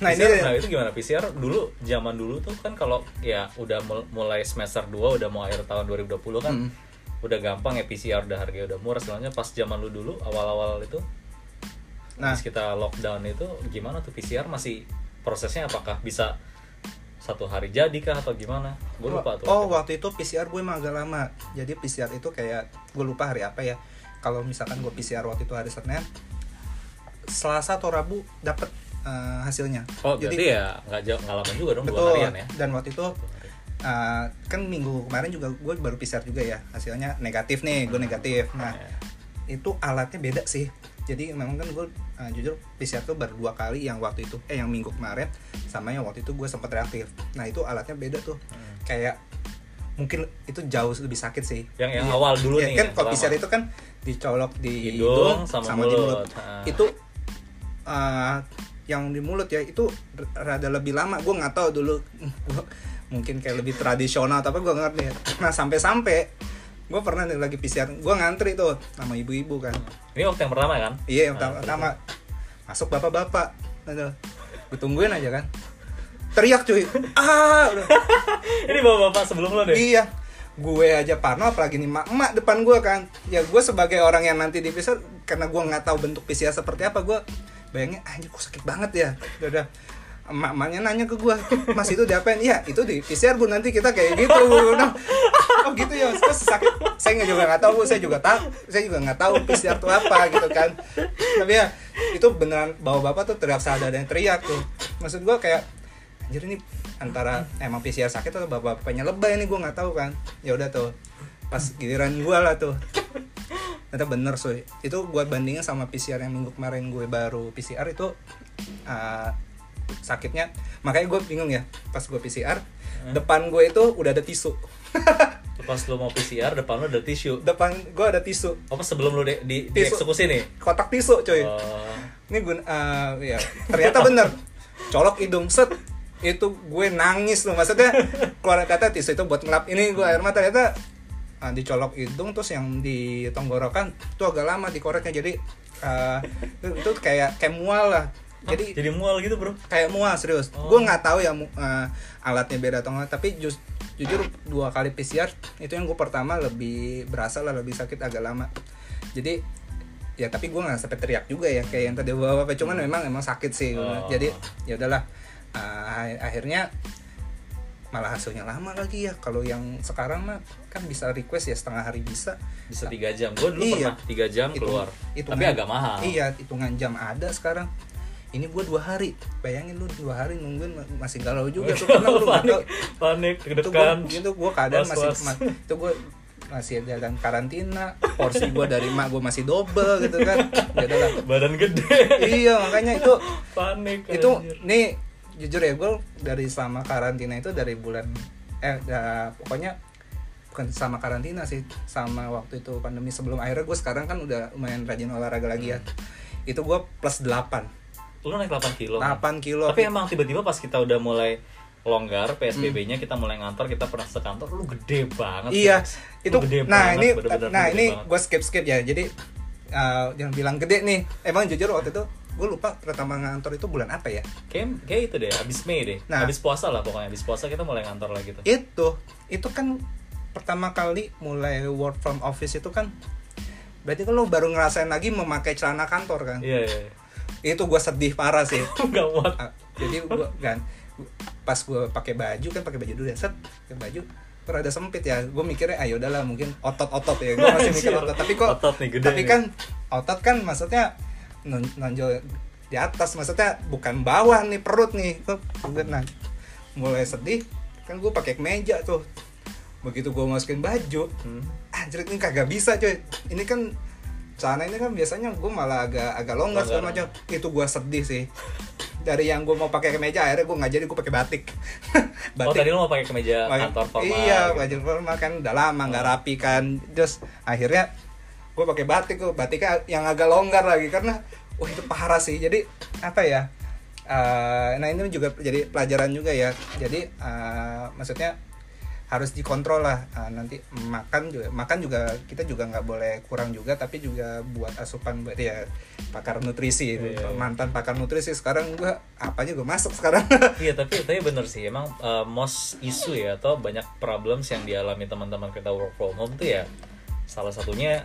B: nah
A: PCR,
B: ini
A: nah itu gimana? PCR dulu zaman dulu tuh kan kalau ya udah mul- mulai semester 2 udah mau akhir tahun 2020 kan
B: Hmm.
A: udah gampang ya PCR udah harganya udah murah. Sebenarnya pas zaman lu dulu awal-awal itu
B: nah.
A: kita lockdown itu gimana tuh PCR masih prosesnya apakah bisa satu hari jadi kah atau gimana? Gue lupa tuh
B: oh waktu itu. PCR gue emang agak lama. Jadi PCR itu kayak gue lupa hari apa ya. Kalau misalkan gue PCR waktu itu hari Senin Selasa atau Rabu dapet uh, hasilnya.
A: Oh jadi ya nggak jauh nggak lama juga dong dua
B: betul.
A: harian ya?
B: Dan waktu itu
A: Dua
B: uh, kan minggu kemarin juga gue baru PCR juga ya. Hasilnya negatif nih gue negatif. Nah
A: Ya.
B: itu alatnya beda sih jadi memang kan gue uh, jujur PCR tuh baru dua kali yang waktu itu eh yang minggu kemarin sama yang waktu itu gue sempat reaktif nah itu alatnya beda tuh
A: Hmm.
B: kayak mungkin itu jauh lebih sakit sih
A: Yang- yang
B: Iya.
A: awal dulu
B: Iya,
A: nih,
B: kan kalau. PCR itu kan dicolok di
A: Hidung
B: hidung,
A: sama
B: di
A: mulut.
B: mulut
A: Ah.
B: itu uh, yang di mulut ya itu rada lebih lama gue nggak tahu dulu mungkin kayak lebih tradisional tapi gue ngerti nah sampai-sampai gue pernah nih lagi PCR gue ngantri tuh sama ibu-ibu kan.
A: Ini waktu yang pertama kan?
B: Iya yang
A: Ah,
B: pertama pertama. Masuk bapak-bapak gue tungguin aja kan. Teriak cuy. Ah udah.
A: ini bapak-bapak sebelum lo deh?
B: Iya, gue aja parno apalagi nih mak emak depan gue kan. Ya gue sebagai orang yang nanti di PCR karena gue nggak tahu bentuk PCR seperti apa gue bayangin anjir kok sakit banget ya. Udah, udah. Emak-emaknya nanya ke gue, mas itu diapain? Iya, itu di PCR bu nanti kita kayak gitu. Udah. Oh gitu ya, terus sakit. Saya juga nggak tahu, Bu. saya juga tahu, saya juga nggak tahu PCR itu apa gitu kan. Tapi ya itu beneran bawa bapak tuh teriak sadar dan teriak tuh. Maksud gue kayak anjir ini antara emang PCR sakit atau bapak-bapaknya lebay nih gue nggak tahu kan ya udah tuh pas giliran gue lah tuh ternyata bener soy itu gue bandingin sama PCR yang minggu kemarin gue baru PCR itu uh, sakitnya. Makanya gue bingung ya pas gue PCR depan gue itu udah ada tisu.
A: Pas lo mau PCR depan lo ada tisu.
B: Depan gue ada tisu.
A: Apa sebelum lo di, di,
B: Tisu.
A: dieksekusi nih?
B: Kotak tisu coy
A: Oh,
B: ini gue uh, ya ternyata bener. Colok hidung set. Itu gue nangis loh maksudnya keluar kata tisu itu buat ngelap. Ini gue air mata ternyata uh, dicolok hidung terus yang di tenggorokan itu agak lama dikoreknya jadi uh, itu, itu kayak kayak mual lah jadi
A: jadi mual gitu bro?
B: kayak mual serius.
A: Oh.
B: gue nggak tahu ya uh, alatnya beda atau enggak tapi jus, jujur dua kali PCR itu yang gue pertama lebih berasa lah lebih sakit agak lama. Jadi ya tapi gue nggak sampai teriak juga ya kayak yang tadi bawa apa cuman memang memang sakit sih.
A: Oh.
B: jadi ya udahlah. Uh, akhirnya malah hasilnya lama lagi ya. Kalau yang sekarang mah kan bisa request ya setengah hari bisa.
A: Bisa tiga jam. Gue dulu
B: Iya.
A: pernah tiga jam keluar.
B: Hitungan-
A: tapi agak mahal.
B: Iya, hitungan jam ada sekarang. Ini gue dua hari. Bayangin lu dua hari nungguin ma- masih galau juga tuh karena lu
A: panik panik
B: Itu gue,
A: deg-degan
B: itu gue keadaan masih
A: Was-was.
B: ma- itu gue masih dalam karantina. Porsi gue dari mak gue masih double gitu kan. Ya udahlah.
A: badan gede
B: iya makanya itu
A: panik
B: itu
A: anjir.
B: nih jujur ya gue dari selama karantina itu dari bulan eh ya, pokoknya bukan sama karantina sih sama waktu itu pandemi sebelum akhirnya gue sekarang kan udah lumayan rajin olahraga lagi ya itu gue plus 8
A: lu naik 8 kilo
B: 8 kilo.
A: Tapi emang tiba-tiba pas kita udah mulai longgar PSBB-nya kita mulai ngantor kita pernah sekantor lu gede banget
B: iya
A: Lex.
B: itu
A: Lu gede
B: nah
A: banget,
B: ini
A: bener-bener
B: nah
A: gede
B: ini gue skip skip ya. Jadi uh, yang bilang gede nih. Emang jujur waktu itu gue lupa pertama ngantor itu bulan apa ya?
A: Kayak kayak itu deh abis Mei deh.
B: Nah.
A: abis puasa lah pokoknya abis puasa kita mulai ngantor lagi tuh.
B: Itu itu kan pertama kali mulai work from office itu kan berarti kan lo baru ngerasain lagi memakai celana kantor kan?
A: Iya iya
B: itu gue sedih parah sih.
A: Nggak muat.
B: Ah, jadi gue kan pas gue pakai baju kan pakai baju dulu ya set pakai baju rada sempit ya. Gue mikirnya ayo udahlah mungkin otot otot ya. Gue masih mikir
A: Anjir.
B: otot. Tapi kok
A: Otot nih, gede
B: tapi
A: nih.
B: kan otot kan maksudnya non- nonjol di atas maksudnya bukan bawah nih perut nih. Gue nah mulai sedih kan gue pakai kemeja tuh. Begitu gue masukin baju
A: Hmm.
B: anjir ini kagak bisa coy. Ini kan celana ini kan biasanya gue malah agak agak longgar segala macam. Itu gue sedih sih. Dari yang gue mau pakai kemeja akhirnya gue nggak jadi gue pakai batik.
A: Oh tadi lu mau pakai kemeja
B: Pakai-
A: kantor formal
B: iya
A: gitu.
B: baju formal kan. Udah lama nggak
A: Oh.
B: rapi kan. Terus akhirnya gue pakai batik tuh. Batiknya yang agak longgar lagi karena wah itu parah sih. Jadi apa ya? Eh, nah ini juga jadi pelajaran juga ya. Jadi eh, maksudnya harus dikontrol lah Eh, nanti makan juga makan juga kita juga nggak boleh kurang juga tapi juga buat asupan buat ya pakar nutrisi
A: iya.
B: mantan pakar nutrisi sekarang gua apa aja gue masuk sekarang
A: Iya tapi tapi bener sih emang uh, most issue ya atau banyak problems yang dialami teman-teman kita work from home tuh ya salah satunya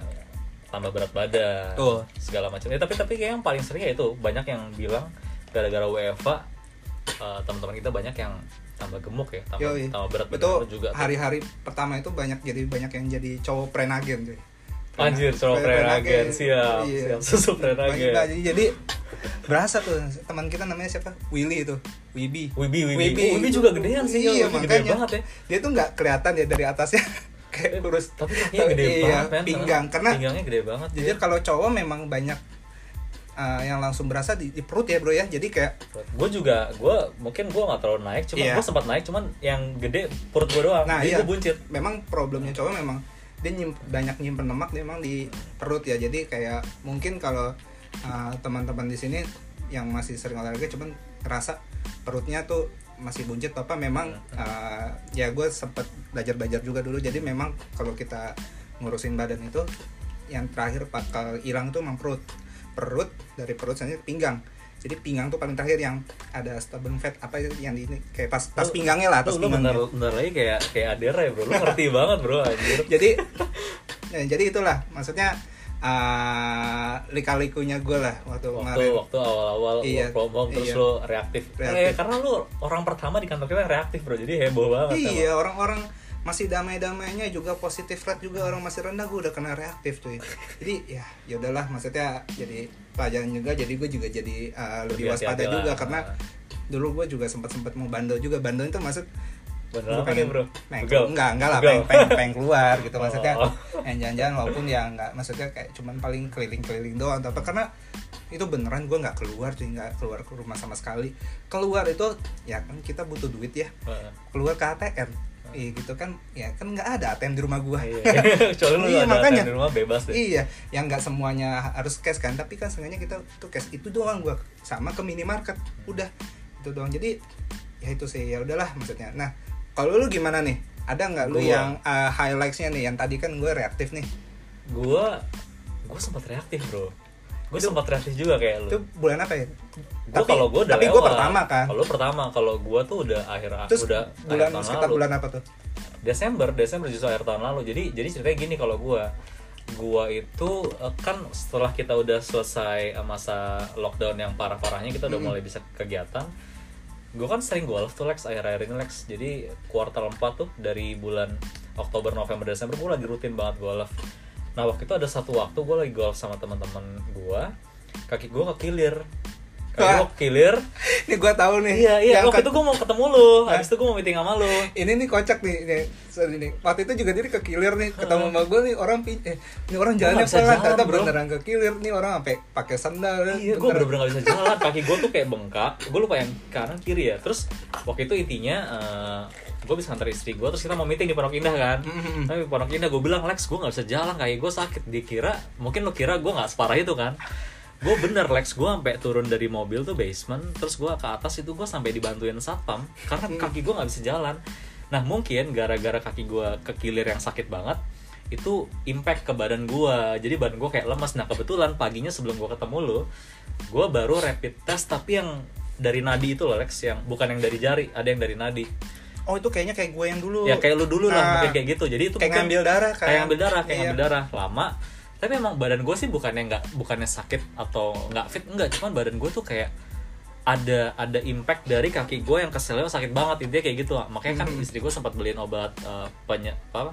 A: tambah berat badan
B: Tuh.
A: segala macam. Ya, tapi tapi kayak yang paling sering ya itu banyak yang bilang gara-gara WFA uh, teman-teman kita banyak yang tambah gemuk ya tambah,
B: Yoi.
A: tambah berat
B: itu
A: badan juga.
B: hari-hari pertama itu banyak jadi banyak yang jadi cowok prenagen cuy
A: Anjir, cowok
B: Pre-
A: prenagen, siap, siap, susu prenagen.
B: Jadi berasa tuh teman kita namanya siapa Willy itu Wibi
A: Wibi, Wibi. Oh, Wibi juga gedean sih,
B: iya,
A: Wibi gede
B: makanya
A: banget ya.
B: dia tuh nggak kelihatan ya dari atasnya kayak kurus
A: Tapi kakinya gede
B: iya,
A: banget
B: pinggang karena
A: pinggangnya gede banget.
B: jujur
A: ya.
B: kalau cowok memang banyak uh, yang langsung berasa di, di perut ya bro ya. Jadi kayak
A: gue juga gue mungkin gue nggak terlalu naik cuma
B: Iya.
A: gue sempat naik cuman yang gede perut gue doang
B: Nah,
A: jadi
B: iya.
A: gue buncit.
B: Memang problemnya cowok memang dia nyim, banyak nyimpen lemak dia memang di perut ya. Jadi kayak mungkin kalau uh, teman-teman di sini yang masih sering olahraga cuman ngerasa perutnya tuh masih buncit apa memang uh, ya gue sempet belajar belajar juga dulu. Jadi memang kalau kita ngurusin badan itu yang terakhir bakal hilang tuh memang perut perut dari perut selanjutnya pinggang. Jadi pinggang tuh paling terakhir yang ada stubborn fat apa yang di ini kayak tas
A: Lu-
B: pinggangnya lah tas
A: lu, lu bentar,
B: pinggangnya.
A: bentar lagi kayak kayak Adera ya bro. Lu ngerti banget bro anjir.
B: Jadi ya, jadi itulah. Maksudnya uh, lika-likunya gue lah waktu,
A: waktu
B: kemarin.
A: waktu awal-awal
B: Iya,
A: from home terus
B: iya.
A: lu reaktif.
B: Reaktif.
A: Eh, karena lu orang pertama di kantor kita yang reaktif bro. Jadi heboh banget
B: iya orang-orang masih damai-damainya juga positif rate juga orang masih rendah gue udah kena reaktif cuy. Jadi ya ya udahlah maksudnya jadi pelajaran juga jadi gue juga jadi uh, lebih
A: Lebih
B: waspada
A: hati-hati
B: juga karena dulu gue juga sempat sempat mau bandel juga. Bandel itu maksud
A: beneran
B: Gua
A: apa nih bro?
B: pengen,
A: Begal?
B: enggak enggak lah pengen, pengen, pengen keluar gitu. Maksudnya
A: Oh.
B: yang jalan-jalan walaupun ya enggak maksudnya kayak cuman paling keliling-keliling doang atau apa. Karena itu beneran gue nggak keluar cuy nggak keluar ke rumah sama sekali. Keluar itu ya kan kita butuh duit ya. Keluar ke ATM Iya gitu kan ya kan nggak ada ATM di rumah gua
A: Iya.
B: Iya, makanya.
A: Di rumah bebas deh.
B: iya yang nggak semuanya harus cash kan tapi kan sengaja kita tuh cash itu doang gua sama ke minimarket udah itu doang jadi ya itu sih ya udahlah maksudnya nah kalau lu gimana nih ada nggak lu
A: Gua.
B: yang uh, highlightsnya nih yang tadi kan gue reaktif nih
A: Gua gua sempat reaktif bro. Gua sempat reaktif juga kayak lu.
B: itu bulan apa ya
A: Gua kalau gua udah
B: tapi gue pertama kan
A: Kalau pertama, kalau gua tuh udah akhir
B: terus
A: udah
B: bulan
A: akhir tahun
B: sekitar
A: lalu.
B: bulan apa tuh
A: Desember, Desember justru akhir tahun lalu. Jadi jadi ceritanya gini kalau gua gua itu eh, kan setelah kita udah selesai eh, masa lockdown yang parah-parahnya kita udah
B: Mm-mm.
A: mulai bisa kegiatan. Gue kan sering golf tuh Lex akhir-akhir ini Lex. Jadi kuartal 4 tuh dari bulan Oktober, November, Desember gue lagi rutin banget golf. Nah waktu itu ada satu waktu gue lagi golf sama teman-teman gue, kaki gue kekilir. Kaki gue kekilir.
B: ini gue tahu nih
A: Iya iya.
B: yang
A: Waktu
B: ke-
A: itu gue mau ketemu lu. Habis itu gue mau meeting sama lu.
B: ini nih kocak nih, nih, sorry nih. Waktu itu juga dia ke kilir nih, ketemu sama gue nih orang pi eh, ini orang jalannya pelan, ternyata beneran ke kilir nih orang sampai pakai sandal.
A: Iya, gue bener-bener gak bisa jalan. Kaki gue tuh kayak bengkak. Gue lupa yang kanan kiri ya. Terus waktu itu intinya gue bisa nganter istri gue. Terus kita mau meeting di Pondok Indah kan.
B: Mhm.
A: Tapi Pondok Indah gue bilang Lex gue gak bisa jalan. Kaki gue sakit. Dikira mungkin lo kira gue gak separah itu kan. gue bener Lex gue sampai turun dari mobil tuh basement terus gue ke atas itu gue sampai dibantuin satpam karena
B: Hmm.
A: kaki gue nggak bisa jalan nah mungkin gara-gara kaki gue kekilir yang sakit banget itu impact ke badan gue jadi badan gue kayak lemas nah kebetulan paginya sebelum gue ketemu lo gue baru rapid test tapi yang dari nadi itu loh Lex yang bukan yang dari jari ada yang dari nadi
B: oh itu kayaknya kayak gue yang dulu.
A: Ya kayak lu dulu lah
B: Ah,
A: mungkin kayak gitu. Jadi itu
B: kayak
A: mungkin
B: ngambil darah kan.
A: kayak ngambil darah kayak
B: Iya.
A: ngambil darah. Lama. Tapi emang badan gue sih bukannya nggak bukannya sakit atau nggak fit enggak cuman badan gue tuh kayak ada ada impact dari kaki gue yang keselnya sakit banget. Intinya kayak gitu lah. makanya kan
B: Mhm.
A: istri gue sempat beliin obat eh, penye apa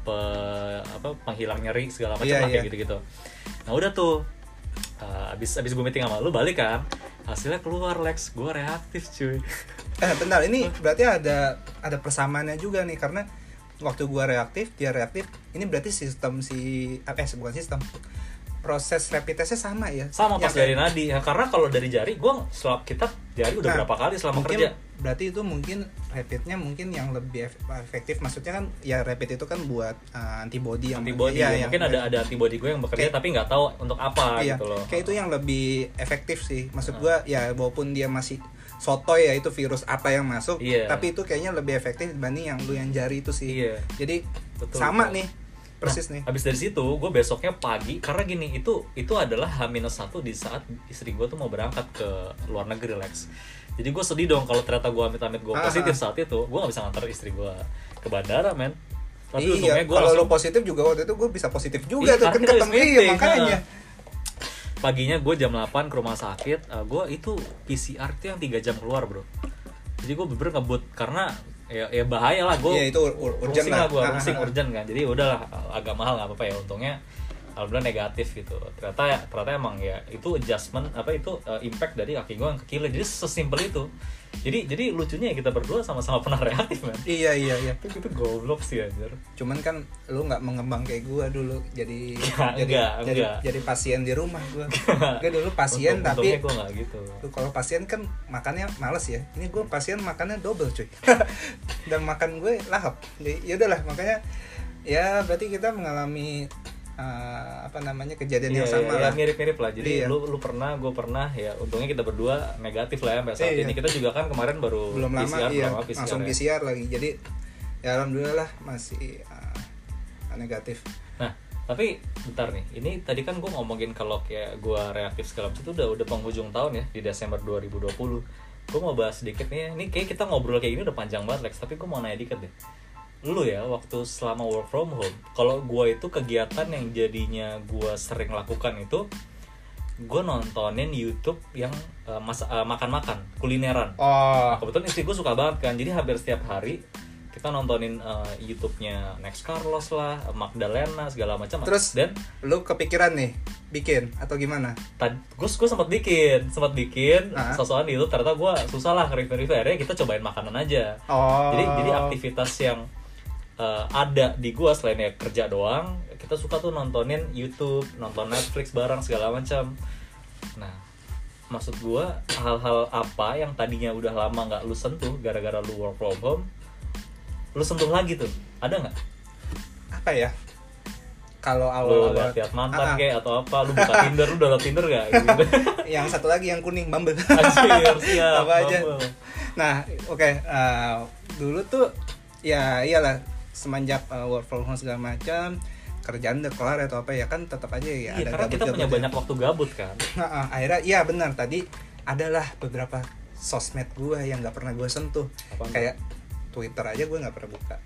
A: pe- apa penghilang nyeri segala macam
B: Iya,
A: lah kayak
B: iya.
A: gitu gitu nah udah tuh eh, abis abis gue meeting sama lu balik kan hasilnya keluar Lex gue reaktif cuy
B: Eh bentar, ini berarti ada ada persamaannya juga nih karena waktu gua reaktif, dia reaktif. Ini berarti sistem si eh bukan sistem. Proses rapid testnya sama ya?
A: sama pas
B: Yang
A: dari nadi ya karena kalau dari jari gue selap kita jari udah
B: Nah,
A: berapa kali selama
B: mungkin
A: kerja
B: berarti itu mungkin rapidnya mungkin yang lebih ef- efektif maksudnya kan ya rapid itu kan buat uh, antibody yang
A: antibody
B: iya,
A: ya,
B: yang-
A: mungkin ada ada antibody gue yang bekerja
B: Kayak-
A: tapi nggak tahu untuk apa
B: iya,
A: gitu loh
B: kayak itu yang lebih efektif sih maksud
A: Ah.
B: gua ya walaupun dia masih sotoy ya itu virus apa yang masuk
A: Iya.
B: tapi itu kayaknya lebih efektif dibanding yang lu yang jari itu sih
A: Iya.
B: jadi
A: Betul,
B: sama
A: betul.
B: nih persis nih
A: Nah, Habis dari situ, gue besoknya pagi karena gini itu itu adalah H-1 di saat istri gue tuh mau berangkat ke luar negeri Lex. Jadi gue sedih dong kalau ternyata gue amit-amit gue
B: Ah,
A: positif
B: ah.
A: saat itu, gue gak bisa nganter istri gue ke bandara men. Tapi
B: iya,
A: untungnya gue
B: kalau
A: langsung
B: lu positif juga waktu itu gue bisa positif juga
A: Iya,
B: tuh kan ketemu iya makanya
A: nah. paginya gue jam 8 ke rumah sakit, uh, gue itu PCR itu yang 3 jam keluar bro. Jadi gue bener ngebut karena ya, ya bahaya lah gue.
B: Iya, itu ur- ur- urgent lah.
A: lah gue,
B: Ah,
A: pusing
B: ah, ah.
A: urgent kan. Jadi udahlah agak mahal nggak apa-apa ya untungnya alhamdulillah negatif gitu. Ternyata ya ternyata emang ya itu adjustment apa itu uh, impact dari kaki gue yang kekilin. Jadi sesimpel itu. Jadi jadi lucunya ya kita berdua sama-sama pernah reaktif man.
B: iya iya iya
A: Itu itu goblok sih anjir.
B: cuman kan lu nggak mengembang kayak gue dulu jadi
A: Enggak,
B: jadi
A: enggak,
B: jadi
A: enggak.
B: jadi pasien di rumah gue gue dulu pasien
A: Untung-
B: tapi
A: gue nggak gitu.
B: Tuh, kalau pasien kan makannya males ya ini gue pasien makannya double cuy dan makan gue lahap jadi ya udahlah makanya ya berarti kita mengalami uh, apa namanya kejadian yang
A: Iya,
B: sama
A: iya,
B: lah
A: mirip-mirip lah. Jadi
B: Iya.
A: lu lu pernah, gue pernah ya. Untungnya kita berdua negatif lah ya sampai saat
B: Iya.
A: ini. Kita juga kan kemarin baru
B: belum lama
A: PCR,
B: iya
A: belum lama PCR
B: langsung
A: ya.
B: PCR lagi jadi ya alhamdulillah lah masih uh, negatif
A: Nah, tapi bentar nih. Ini tadi kan gue ngomongin kalau kayak gue reaktif segala macam itu udah udah penghujung tahun ya di Desember 2020. Gue mau bahas sedikit nih. Ini kayak kita ngobrol kayak gini udah panjang banget Lex, tapi gue mau nanya dikit deh. Lu ya waktu selama work from home, kalau gue itu kegiatan yang jadinya gue sering lakukan itu gue nontonin YouTube yang eh, mas- eh, makan-makan, kulineran.
B: oh
A: Nah, kebetulan istri gue suka banget kan, jadi hampir setiap hari kita nontonin eh, YouTube-nya Next Carlos lah, Magdalena segala macam.
B: Terus?
A: dan
B: lu kepikiran nih bikin atau gimana
A: tadi gue gue sempat bikin, sempat bikin
B: Ah.
A: sosokan di YouTube. Ternyata gue susah lah review-review. Akhirnya kita cobain makanan aja.
B: oh
A: Jadi jadi aktivitas yang eh, ada di gue selain ya kerja doang, kita suka tuh nontonin YouTube, nonton Netflix bareng segala macam. Nah, maksud gue hal-hal apa yang tadinya udah lama nggak lu sentuh gara-gara lu work from home, lu sentuh lagi tuh, ada nggak?
B: apa ya kalau
A: Lu
B: awal-awal
A: lihat mantan
B: Ah, ah.
A: kayak atau apa? Lu buka Tinder, lu download Tinder gak? Gitu.
B: yang satu lagi yang kuning Bumble
A: Anjir, siap.
B: apa aja
A: Bumble.
B: nah oke eh, dulu tuh ya iyalah semenjak eh, work from home segala macam kerjaan udah kelar atau apa ya kan tetap aja ya
A: Iya, karena kita punya banyak waktu gabut kan.
B: Nah, ah, akhirnya iya benar tadi adalah beberapa sosmed gue yang nggak pernah gue sentuh
A: tuh?
B: kayak Twitter aja gue nggak pernah buka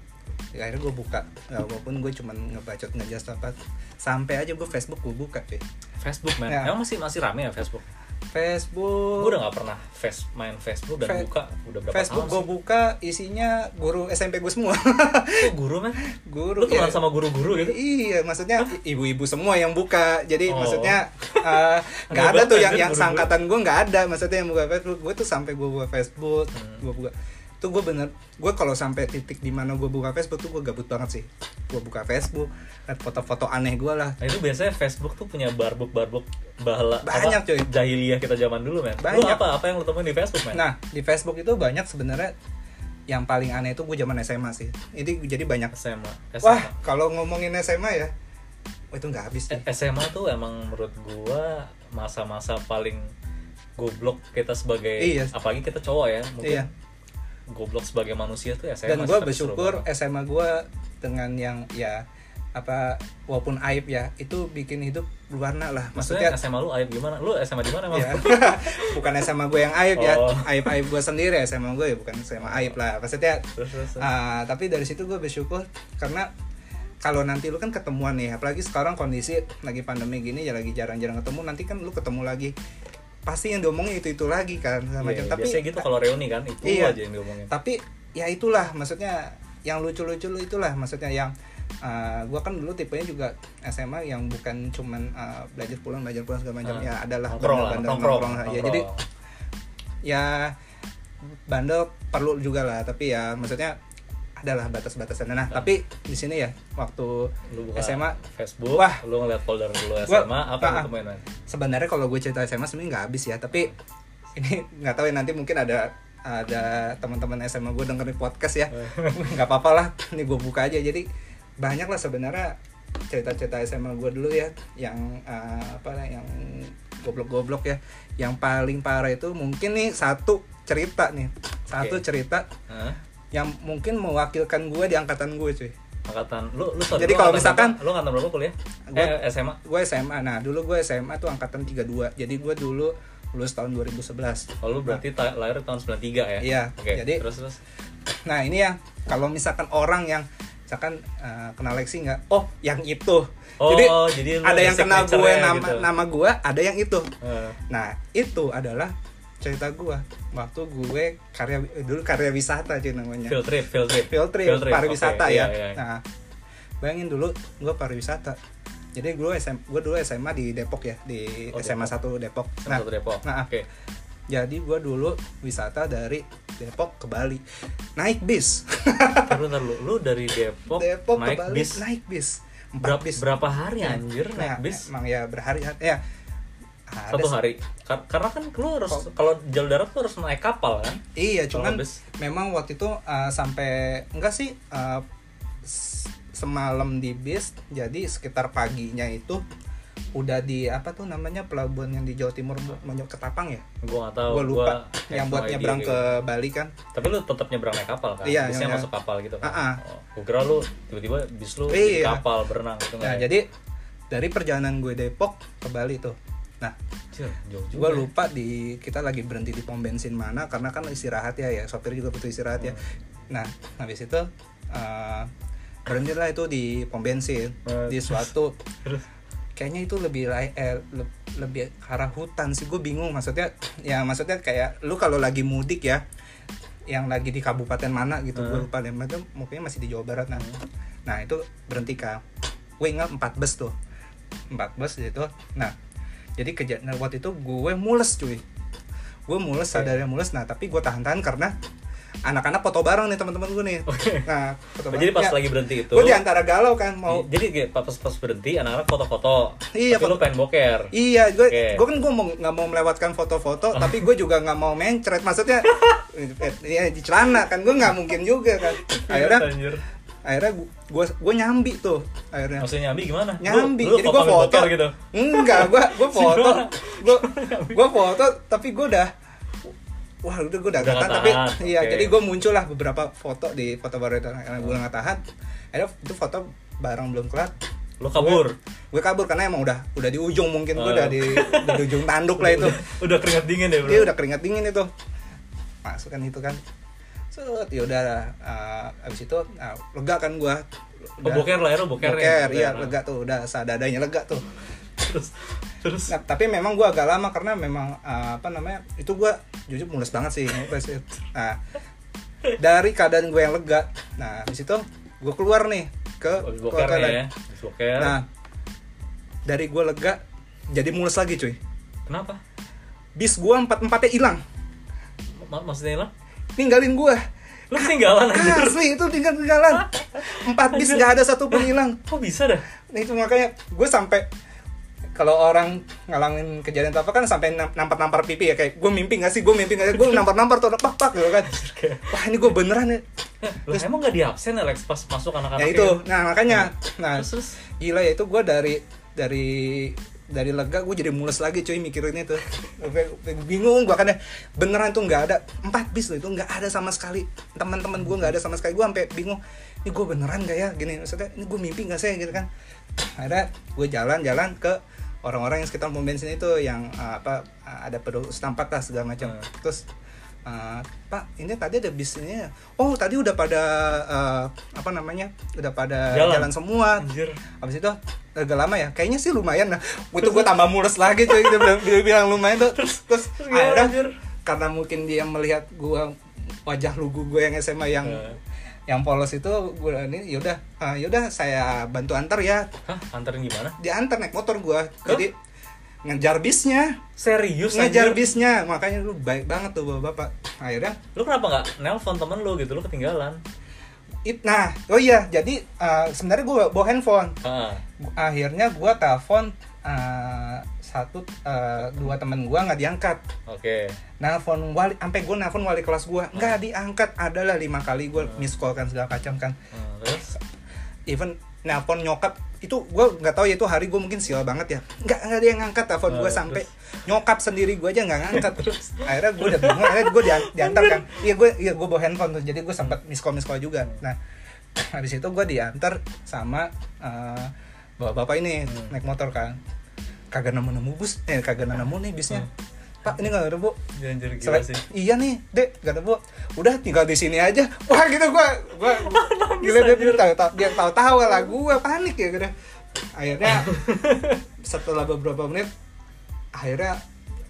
B: ya, akhirnya gue buka nggak walaupun gue cuman ngebacot ngejas apa sampai aja gue Facebook gue buka cuy
A: Facebook man,
B: Ya.
A: emang masih masih rame ya Facebook?
B: Facebook
A: Gue udah gak pernah face, main Facebook dan
B: Fe-
A: buka udah berapa
B: Facebook gue buka isinya guru SMP gue semua?
A: Oh, guru man?
B: guru
A: Lu temenan
B: ya.
A: sama guru-guru gitu?
B: Iya, maksudnya ibu-ibu semua yang buka. Jadi
A: Oh.
B: maksudnya eh, nggak
A: Aneh
B: ada tuh
A: banget,
B: yang
A: anjir,
B: yang
A: buru-buru.
B: sangkatan gue nggak ada. Maksudnya yang buka Facebook, gue tuh sampai gue buka Facebook,
A: Hmm.
B: gue buka. Tuh gue bener, gue kalau sampai titik di mana gue buka Facebook tuh gue gabut banget sih. Gue buka Facebook, liat foto-foto aneh gue lah.
A: Nah itu biasanya Facebook tuh punya barbuk-barbuk bahala
B: Banyak,
A: apa,
B: cuy.
A: jahiliyah kita zaman dulu men. Lu
B: Banyak.
A: apa apa yang lu temuin di Facebook men?
B: Nah di Facebook itu banyak sebenarnya yang paling aneh itu gue zaman SMA sih. Ini jadi banyak.
A: SMA. SMA.
B: Wah kalau ngomongin SMA ya, wah itu nggak habis
A: Eh,
B: nih.
A: SMA tuh emang menurut gua masa-masa paling goblok kita sebagai
B: Iya.
A: apalagi kita cowok ya mungkin
B: Iya.
A: Goblok sebagai manusia tuh ya saya
B: dan gue bersyukur SMA gue dengan yang ya apa walaupun aib ya itu bikin hidup berwarna lah.
A: maksudnya
B: maksudnya
A: SMA lu aib gimana? Lu SMA di mana emang?
B: Ya. Bukan SMA gue yang aib ya
A: Oh.
B: aib aib gue sendiri SMA gue ya bukan SMA aib lah. Maksudnya
A: terus terus terus.
B: ah, tapi dari situ gue bersyukur karena kalau nanti lu kan ketemuan nih apalagi sekarang kondisi lagi pandemi gini ya lagi jarang-jarang ketemu nanti kan lu ketemu lagi pasti yang diomongin itu itu lagi kan sama macam tapi
A: biasanya gitu kalau reuni kan itu
B: Iya.
A: aja yang diomongin.
B: Tapi ya itulah maksudnya yang lucu-lucu lu itulah. Maksudnya yang uh, gua kan dulu tipenya juga SMA yang bukan cuman uh, belajar pulang belajar pulang segala macam.
A: Ah,
B: ya adalah bandel-bandel
A: nongkrong,
B: ya jadi ya bandel perlu juga lah. Tapi ya maksudnya adalah batas-batasan nah tapi di sini ya waktu
A: lu buka
B: SMA
A: Facebook
B: Wah.
A: lu ngeliat folder dulu
B: Gua-
A: SMA apa yang
B: ah,
A: lu temuin man?
B: sebenarnya kalau gue cerita SMA sebenarnya nggak habis ya tapi ini nggak tahu ya nanti mungkin ada ada teman-teman SMA gue dengerin podcast ya nggak apa-apa lah ini gue buka aja jadi banyak lah sebenarnya cerita-cerita SMA gue dulu ya yang eh, apa lah, yang goblok-goblok ya yang paling parah itu mungkin nih satu cerita nih satu
A: Oke.
B: cerita
A: Hah?
B: Yang mungkin mewakilkan gue di angkatan gue cuy.
A: Angkatan lu lu sorry,
B: Jadi kalau misalkan-
A: lu angkatan berapa kuliah?
B: Gua-
A: eh SMA
B: gue SMA nah dulu gue SMA tuh angkatan 32 jadi gue dulu lulus tahun 2011
A: kalau lu berarti ta- lahir tahun 93 ya?
B: Iya,
A: oke
B: jadi-
A: terus terus.
B: Nah ini ya kalau misalkan orang yang misalkan eh, kenal Lexi nggak, oh yang itu.
A: Oh,
B: jadi,
A: jadi
B: ada yang kenal gue nama
A: gitu.
B: nama gue, ada yang itu.
A: Eh,
B: Nah itu adalah cerita gue waktu gue karya dulu karya wisata cuy namanya.
A: field trip field trip
B: Field trip, pariwisata
A: oke,
B: ya.
A: iya, iya.
B: Nah bayangin dulu gue pariwisata. Jadi gue SM, gue dulu SMA di Depok ya di
A: Oh,
B: SMA 1 Depok.
A: Satu Depok
B: nah,
A: oke
B: jadi gue dulu wisata dari Depok ke Bali naik bis.
A: Lu, ntar lu, dari Depok,
B: Depok
A: naik
B: ke Bali
A: bis
B: naik bis empat
A: berapa,
B: bis
A: berapa hari anjir
B: Nah,
A: naik bis
B: emang ya berhari-hari ya ada
A: satu hari Kar- karena kan lu harus kalau jalur darat tuh harus naik kapal kan
B: iya cuman memang waktu itu uh, sampai enggak sih uh, semalam di bis jadi sekitar paginya itu udah di apa tuh namanya pelabuhan yang di Jawa Timur menuju ke Tapang ya
A: gua nggak tahu
B: gue lupa
A: gua
B: yang buat nyebrang
A: gitu.
B: ke Bali kan
A: tapi lu tetap nyebrang naik kapal kan
B: Iya,
A: bisnya
B: iya.
A: masuk kapal gitu kan
B: ah.
A: oh, gua kira lu tiba-tiba bis lu di
B: Iya.
A: kapal berenang gitu
B: nah
A: ya?
B: jadi dari perjalanan gue Depok ke Bali tuh nah gue
A: ya.
B: lupa di kita lagi berhenti di pom bensin mana karena kan istirahat ya ya. Sopir juga butuh istirahat ya. Nah habis itu uh, berhentilah itu di pom bensin di suatu
A: terus.
B: Kayaknya itu lebih eh, le- lebih ke arah hutan sih gue bingung. Maksudnya ya maksudnya kayak lu kalau lagi mudik ya yang lagi di kabupaten mana gitu gue
A: Hmm.
B: lupa deh. Itu mungkin masih di Jawa Barat nah. Nah itu berhenti kan gue ingat empat bus tuh. Empat bus gitu nah jadi kejadian waktu itu gue mules cuy gue mules
A: Oke.
B: sadarnya mules nah tapi gue tahan-tahan karena anak-anak foto bareng nih teman-teman gue nih
A: Oke.
B: nah foto
A: Oh, jadi pas
B: Ya,
A: lagi berhenti itu
B: gue di antara galau kan mau
A: jadi pas pas berhenti anak-anak foto-foto
B: Iya,
A: tapi lu
B: foto-
A: pengen boker
B: Iya, gue
A: Oke.
B: gue kan gue mau nggak mau melewatkan foto-foto, tapi gue juga nggak mau mencret. Maksudnya, ya di celana kan gue nggak mungkin juga kan. Akhirnya,
A: Anjir.
B: Akhirnya gue gue nyambi tuh akhirnya.
A: maksudnya nyambi gimana? Lu-
B: Nyambi,
A: lu,
B: jadi
A: kok
B: gue foto.
A: gitu?
B: Enggak, gue gue foto, gue gue foto, tapi gue udah Wah udah gue udah tahan, tapi iya jadi gue muncul lah beberapa foto di foto baru itu karena gue nggak tahan. Akhirnya itu foto barang belum kelar,
A: lu kabur?
B: Gue kabur karena emang udah udah di ujung mungkin gue
A: Oh.
B: udah di, di ujung tanduk lah itu.
A: Udah, udah keringat dingin ya bro.
B: dia udah keringat dingin itu. Masukkan itu kan set ya udah uh, abis itu uh, lega kan gue
A: oh, boker lah ya boker,
B: boker
A: ya?
B: Iya lega tuh udah seadanya lega tuh.
A: Terus terus?
B: Nah, tapi memang gue agak lama karena memang uh, apa namanya itu gue jujur mules banget sih nah dari keadaan gue yang lega. Nah habis itu gue keluar nih ke
A: habis
B: ke
A: boker
B: toilet.
A: nih ya. Habis boker.
B: Nah dari gue lega jadi mules lagi cuy.
A: Kenapa?
B: Bis gue empat empatnya hilang.
A: Ma- maksudnya hilang
B: ninggalin gue
A: lu ketinggalan anjir.
B: asli itu tinggal tinggalan empat bis nggak ada satu pun hilang.
A: Kok bisa dah?
B: Nah itu makanya gue sampai kalau orang ngalamin kejadian apa kan sampai nampar nampar pipi ya kayak gue mimpi gak sih? Gue mimpi gak sih? Gue nampar nampar tuh pak pak gitu kan. Wah ini gue beneran ya
A: Lah, emang gak di absen Alex pas masuk anak-anak
B: ya itu. nah makanya. Nah
A: terus terus?
B: gila ya itu gue dari dari dari lega gue jadi mulus lagi cuy mikirin itu. Bingung gue kan beneran tuh nggak ada. Empat bis loh itu nggak ada sama sekali. Teman-teman gue nggak ada sama sekali. Gue sampai bingung ini gue beneran gak ya? Gini maksudnya ini gue mimpi nggak sih? Gitu kan. Ada gue jalan-jalan ke orang-orang yang sekitar pom bensin itu yang uh, apa uh, ada peduli setampat lah segala macam.
A: Hmm.
B: terus uh, pak ini tadi ada bis ini ya. oh tadi udah pada uh, apa namanya udah pada
A: Jalan.
B: jalan, semua
A: Anjir.
B: habis itu agak lama ya kayaknya sih lumayan nah itu gue tambah mulus lagi cuy dia bilang, dia bilang lumayan tuh terus terus akhirnya
A: anjir?
B: karena mungkin dia melihat gue wajah lugu gue yang SMA yang
A: Eh.
B: yang polos itu gue ini yaudah uh, yaudah saya bantu antar ya
A: Hah, anterin gimana?
B: diantar naik motor gue jadi ngejar bisnya
A: Serius
B: ngejar
A: anjir?
B: bisnya makanya lu baik banget tuh bapak akhirnya
A: Lu kenapa nggak nelpon temen lu gitu? Lu ketinggalan.
B: it nah oh iya jadi uh, sebenarnya gue bawa handphone
A: Ah.
B: akhirnya gue telepon uh, satu uh, dua temen gue nggak diangkat
A: Oke.
B: nelfon wali sampai gue nelfon wali kelas gue nggak diangkat adalah lima kali gue miss call kan segala macam kan
A: Hmm, terus?
B: even nelpon nyokap. Itu gue nggak tahu ya itu hari gue mungkin sial banget ya. Nggak ada yang ngangkat telepon gue
A: Oh,
B: sampai nyokap sendiri gue aja nggak ngangkat. Akhirnya gue udah bingung akhirnya gue dian diantar kan. Iya gue iya gue bawa handphone tuh. Jadi gue sempat miss call juga. Nah habis itu gue diantar sama eh, bapak-bapak ini
A: Hmm.
B: naik motor kan. Kagak nemu nemu bus eh kagak nemu nih bisnya.
A: Hmm.
B: Pak ini nggak ada bu
A: Ya, Anjir gila
B: Selain-
A: sih.
B: iya nih dek gak ada bu udah tinggal di sini aja wah gitu gua gua gila dia dia tahu tahu dia tahu tahu lah gua panik ya gitu akhirnya setelah beberapa menit akhirnya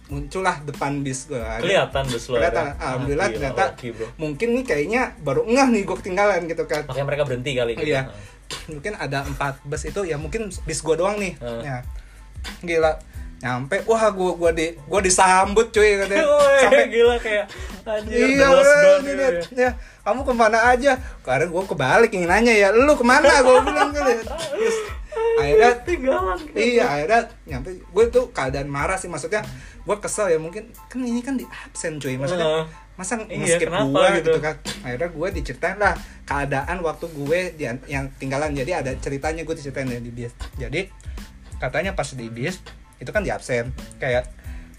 B: muncullah depan bis gua
A: Kelihatan bus lu.
B: kelihatan alhamdulillah
A: Ah,
B: ternyata
A: laki, bro.
B: mungkin nih kayaknya baru ngeh nih gua ketinggalan gitu kan
A: Makanya mereka berhenti kali gitu.
B: Iya. mungkin ada empat bus itu ya mungkin bis gua doang nih
A: Hmm.
B: ya gila nyampe wah gua gua di gua disambut cuy katanya sampai
A: gila kayak anjir
B: iya
A: done
B: ini
A: gitu ya.
B: ya kamu ke mana aja karena gue kebalik ingin nanya ya lu ke mana gue bilang kali terus akhirnya
A: Tinggalan.
B: iya akhirnya nyampe gue tuh keadaan marah sih maksudnya gue kesel ya mungkin kan ini kan di absen cuy maksudnya
A: Heeh.
B: masa
A: Iya,
B: nge-skip gue
A: gitu?
B: gitu kan akhirnya gue diceritain lah keadaan waktu gue di- yang tinggalan jadi ada ceritanya gue diceritain ya di bis jadi katanya pas di bis itu kan di absen. Kayak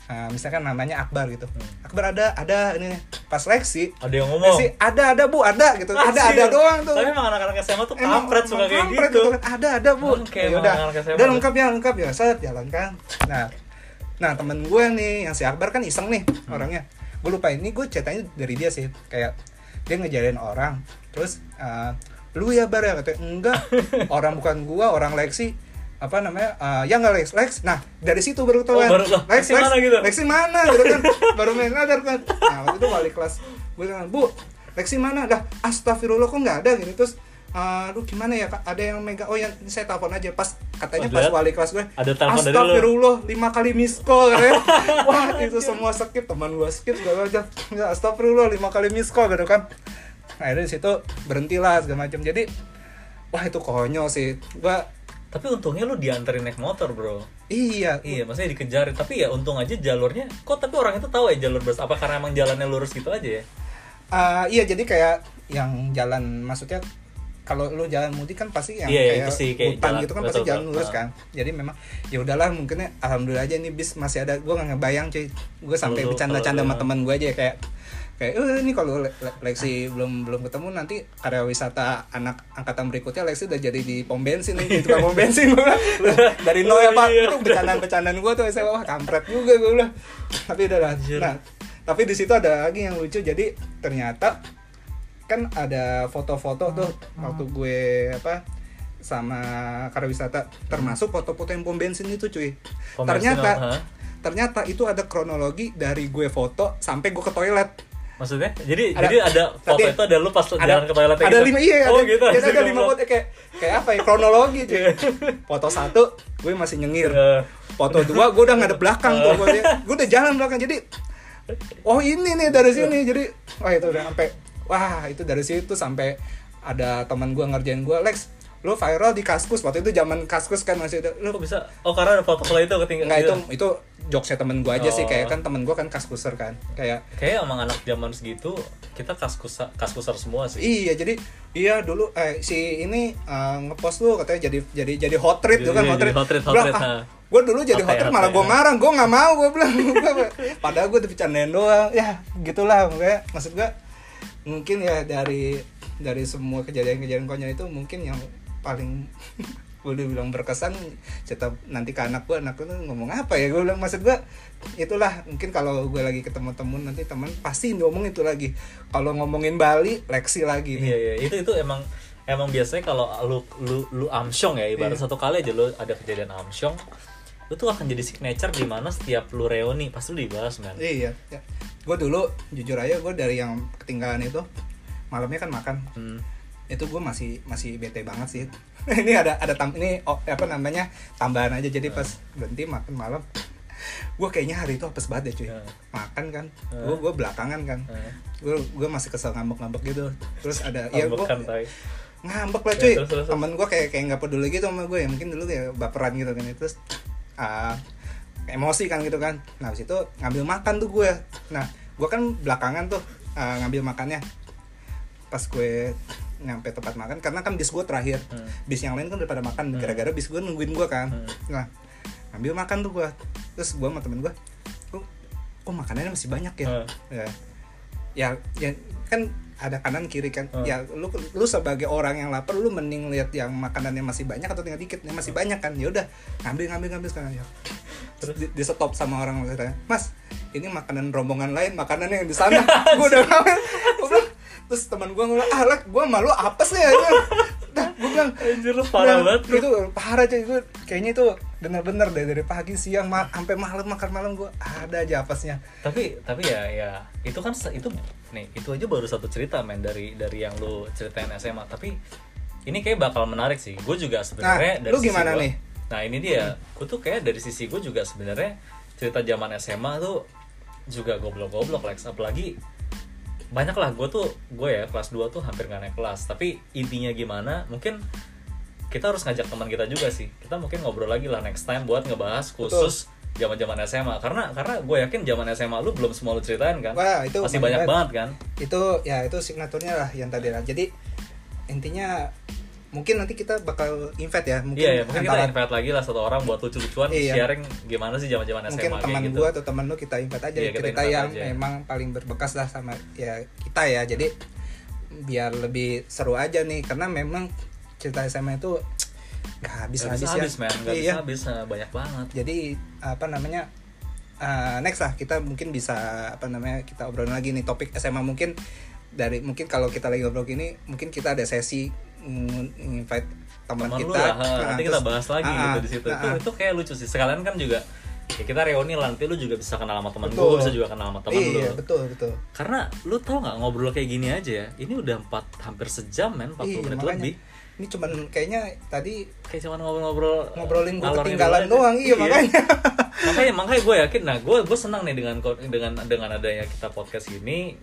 B: uh, misalkan namanya Akbar gitu. Akbar ada ada ini pas Lexi
A: Ada yang ngomong.
B: Lexi ada ada bu ada gitu. Ada
A: Anjir.
B: ada doang tuh.
A: Tapi emang anak-anak SMA tuh
B: Emang-
A: kampret suka kayak
B: kampret
A: gitu.
B: kan. ada ada bu.
A: Oke,
B: ya udah.
A: tuh.
B: lengkap ya lengkap ya. Set jalan kan. Nah nah temen gue nih yang si Akbar kan iseng nih
A: Hmm.
B: orangnya. Gue lupa ini gue ceritanya dari dia sih. Kayak dia ngejarin orang. Terus eh, lu ya bar ya katanya. Enggak. Orang bukan gua orang Lexi apa namanya eh, ya nggak Lex Lex. Nah dari situ baru
A: Oh,
B: ketahuan
A: baru- loh, Lexi mana gitu?
B: Lexi mana gitu kan. Baru main sadar kan. Nah waktu itu wali kelas. Gue bilang bu Lexi mana? Dah astagfirullah kok nggak ada? Gitu terus "Ah, aduh gimana ya kak? Ada yang mega oh ya ini saya telepon aja. Pas katanya
A: Pas
B: pas wali kelas gue
A: ada telepon dari lu.
B: astagfirullah lima kali miss call katanya. Wah itu semua skip teman gue skip segala macam. Ya, astagfirullah lima kali miss call gitu kan. Akhirnya di situ berhentilah segala macam. Jadi wah itu konyol sih. Gue
A: Tapi untungnya lu dianterin naik motor, Bro.
B: iya
A: Iya, maksudnya dikejarin. Tapi ya untung aja jalurnya. Kok tapi orang itu tahu ya jalur bus? Apa karena emang jalannya lurus gitu aja ya?
B: Ah, iya jadi kayak yang jalan maksudnya kalau lu jalan mudik kan pasti yang
A: Iya, iya,
B: kayak,
A: itu sih, kayak
B: hutan
A: jalan-
B: gitu kan
A: betul,
B: pasti jalan lurus
A: Ah.
B: kan jadi memang ya udahlah mungkinnya alhamdulillah aja nih bis masih ada gue nggak ngebayang cuy gue sampai bercanda-canda
A: kalau
B: sama teman gue aja kayak kayak eh ini kalau Le- Le- Lexi belum belum ketemu nanti karya wisata anak angkatan berikutnya Lexi udah jadi di pom bensin nih di tukang pom bensin. Gue dari nol ya pak. Itu bercandaan-bercandaan gue tuh saya wah kampret juga gue bilang tapi udah lah. Nah tapi di situ ada lagi yang lucu. Jadi ternyata kan ada foto-foto tuh waktu gue apa sama karya wisata termasuk foto-foto yang pom bensin itu cuy.
A: Pom
B: ternyata ternyata itu ada kronologi dari gue foto sampai gue ke toilet
A: Maksudnya? Jadi
B: Ada-
A: jadi ada foto
B: Tadi-
A: itu ada lu pas
B: ada
A: jalan ke toilet
B: ada lima iya
A: oh,
B: ada,
A: gitu.
B: ya, ada lima foto kayak kayak apa ya? Kronologi cuy.
A: Iya.
B: foto satu gue masih nyengir.
A: Eh,
B: foto dua gue udah ngadep belakang tuh gue, gue udah jalan belakang jadi oh ini nih dari sini. Jadi wah itu udah sampai. Wah itu dari situ sampai ada teman gue ngerjain gue Lex lu viral di kaskus waktu itu zaman kaskus kan masih ada lu
A: Kok bisa? Oh karena ada foto kalau itu ketinggalan.
B: nggak itu itu jokesnya temen gue aja sih
A: Oh.
B: kayak kan temen gue kan kaskuser kan kayak
A: Kayak emang anak zaman segitu kita kaskus kaskuser semua sih.
B: Iya jadi iya dulu eh, si ini eh, ngepost lu katanya jadi jadi jadi hot treat
A: Jadi-
B: tuh kan hot treat.
A: hot treat, hot treat,
B: ah, gue dulu jadi
A: apa
B: malah gue marah gue nggak mau gue bilang Gua- padahal gue bercandain doang ya gitulah pokoknya maksud gue mungkin ya dari dari semua kejadian-kejadian konyol itu mungkin yang paling gue bilang berkesan cerita nanti ke anak gue anak gue ngomong apa ya gue bilang maksud gue itulah mungkin kalau gue lagi ketemu temen nanti teman pasti ngomong itu lagi kalau ngomongin Bali Lexi lagi nih
A: Iya iya itu itu emang emang biasanya kalau lu lu lu amsyong ya ibarat
B: Iya.
A: satu kali aja lu ada kejadian amsyong lu tuh akan jadi signature di mana setiap lu reuni pasti lu dibahas man.
B: Iya, ya. gue dulu jujur aja gue dari yang ketinggalan itu malamnya kan makan
A: Hmm.
B: Itu gue masih masih bete banget sih. ini ada ada tam ini oh, apa namanya tambahan aja. Jadi pas berhenti makan malam gue kayaknya hari itu apes banget deh cuy.
A: Hmm.
B: makan kan. Gue gue belakangan kan. Gue gue masih kesel ngambek-ngambek gitu. Terus ada ya gue
A: tai.
B: ngambek lah
A: Ya,
B: cuy.
A: terus, terus, terus.
B: temen gue kayak kayak nggak peduli gitu sama gue ya. Mungkin dulu kayak baperan gitu kan. Terus ah, emosi kan gitu kan. Nah habis itu ngambil makan tuh gue nah gue kan belakangan tuh ah, ngambil makannya. Pas gue nyampe tempat makan karena kan bis gue terakhir.
A: Hmm.
B: bis yang lain kan udah pada makan
A: Hmm.
B: gara-gara bis gue nungguin gue kan.
A: Hmm.
B: nah ngambil makan tuh gue terus gue sama temen gue kok, kok makanannya masih banyak ya?
A: Hmm.
B: ya. Ya ya kan ada kanan kiri kan.
A: Hmm.
B: ya lu lu sebagai orang yang lapar lu mending lihat yang makanannya masih banyak atau tinggal dikit yang masih banyak kan. Ya udah ngambil ngambil ngambil sekarang ya. Terus? Di, di stop sama orang katanya mas ini makanan rombongan lain makanannya yang di sana. Gue udah ngambil terus teman gue ngomong ah lah gue malu apa sih ya nah gue bilang
A: Anjir lu parah
B: Nah,
A: banget lu.
B: itu parah cuy. Itu kayaknya itu bener-bener deh dari pagi siang ma sampai malam makan malam gue ada aja apesnya.
A: Tapi tapi ya ya itu kan itu nih itu aja baru satu cerita men dari dari yang lu ceritain SMA tapi ini kayak bakal menarik sih. Gue juga sebenarnya
B: Nah,
A: dari
B: lu
A: sisi
B: gimana
A: gua-
B: nih?
A: nah ini dia. Gue tuh kayak dari sisi gue juga sebenarnya cerita zaman SMA tuh juga goblok-goblok Lex. Apalagi banyak lah gue tuh gue ya kelas 2 tuh hampir gak naik kelas. Tapi intinya gimana mungkin kita harus ngajak teman kita juga sih. Kita mungkin ngobrol lagi lah next time buat ngebahas khusus zaman zaman SMA karena karena gue yakin zaman SMA lu belum semua lu ceritain kan?
B: Wah, itu
A: masih
B: banyak
A: banyak banget. kan?
B: Itu ya itu signaturnya lah yang tadi lah jadi intinya mungkin nanti kita bakal invite ya mungkin
A: iya ya mungkin kita
B: antara
A: invite lagi lah satu orang buat lucu-lucuan
B: Iya.
A: sharing gimana sih zaman zaman SMA
B: mungkin teman
A: gitu.
B: gua atau teman lu kita invite aja
A: Iya, kita
B: cerita
A: invite
B: yang
A: aja.
B: memang paling berbekas lah sama ya kita ya. Jadi biar lebih seru aja nih karena memang cerita SMA itu nggak habis
A: Gak bisa
B: habis ya.
A: habis man gak
B: iya.
A: habis nah, banyak banget.
B: Jadi apa namanya uh, next lah. Kita mungkin bisa apa namanya kita obrolin lagi nih topik SMA mungkin dari mungkin kalau kita lagi ngobrol gini mungkin kita ada sesi invite teman kita
A: lu lah nanti kita bahas lagi
B: ah,
A: gitu di situ.
B: ah,
A: itu itu kayak lucu sih. Sekalian kan juga ya kita reuni lah nanti lu juga bisa kenal sama teman gue bisa juga kenal sama teman
B: iya
A: lu.
B: betul betul.
A: Karena lu tau nggak ngobrol kayak gini aja ya? Ini udah empat hampir sejam men 40
B: iya
A: menit
B: makanya.
A: Lebih
B: ini cuman kayaknya tadi
A: kayak cuman ngobrol-ngobrol
B: ngobrolin gue ketinggalan doang iya makanya.
A: Makanya makanya gue yakin nah gue gue senang nih dengan dengan dengan adanya kita podcast ini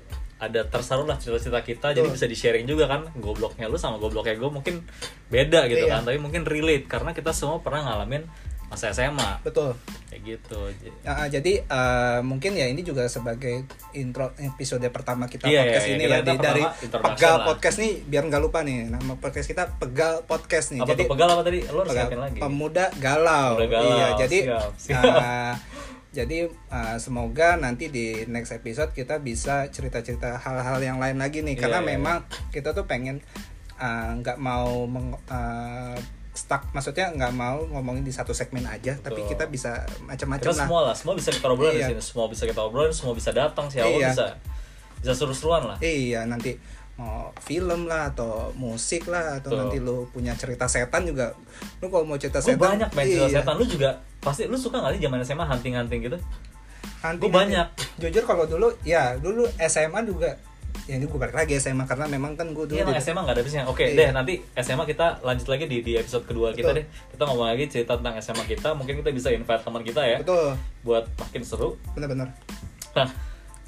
A: ada tersaruh lah cerita-cerita kita jadi
B: Betul.
A: bisa di sharing juga kan gobloknya lu sama gobloknya gue mungkin beda gitu
B: Iya.
A: kan tapi mungkin relate karena kita semua pernah ngalamin masa SMA
B: betul
A: kayak gitu
B: Ya, jadi eh, mungkin ya ini juga sebagai intro episode pertama kita
A: Iya,
B: podcast
A: iya,
B: ini
A: kita-
B: ya di, dari Pegal
A: lah.
B: Podcast nih biar nggak lupa nih nama podcast kita Pegal Podcast nih.
A: apa
B: jadi
A: tuh pegal apa tadi lo harus
B: Pegal-
A: lagi
B: Pemuda Galau.
A: Pemuda Galau,
B: Iya, jadi
A: siap, siap.
B: eh, jadi eh, semoga nanti di next episode kita bisa cerita-cerita hal-hal yang lain lagi nih
A: Iya,
B: karena
A: iya.
B: memang kita tuh pengen eh, nggak mau meng- eh, stuck maksudnya nggak mau ngomongin di satu segmen aja tapi
A: Betul.
B: kita bisa macam-macam lah
A: semua lah semua bisa kita obrolin di
B: Iya.
A: sini semua bisa kita obrolin semua bisa datang siapa
B: Iya.
A: bisa bisa seru-seruan lah
B: Iya nanti mau film lah atau musik lah atau
A: Betul.
B: nanti lu punya cerita setan juga lu kalau mau cerita
A: gue
B: setan
A: banyak main cerita
B: iya.
A: setan lu juga pasti lu suka gak sih zaman SMA hunting-hunting gitu
B: Nanti-
A: Gua banyak.
B: jujur kalau dulu ya dulu SMA juga ya ini gue balik lagi SMA karena memang kan gue dulu
A: Iya,
B: di-
A: SMA gak ada habisnya. Oke,
B: Iya.
A: deh nanti SMA kita lanjut lagi di di episode kedua kita
B: Betul.
A: deh. Kita ngomong lagi cerita tentang SMA kita. Mungkin kita bisa invite teman kita ya
B: betul
A: buat makin seru.
B: bener-bener
A: Nah,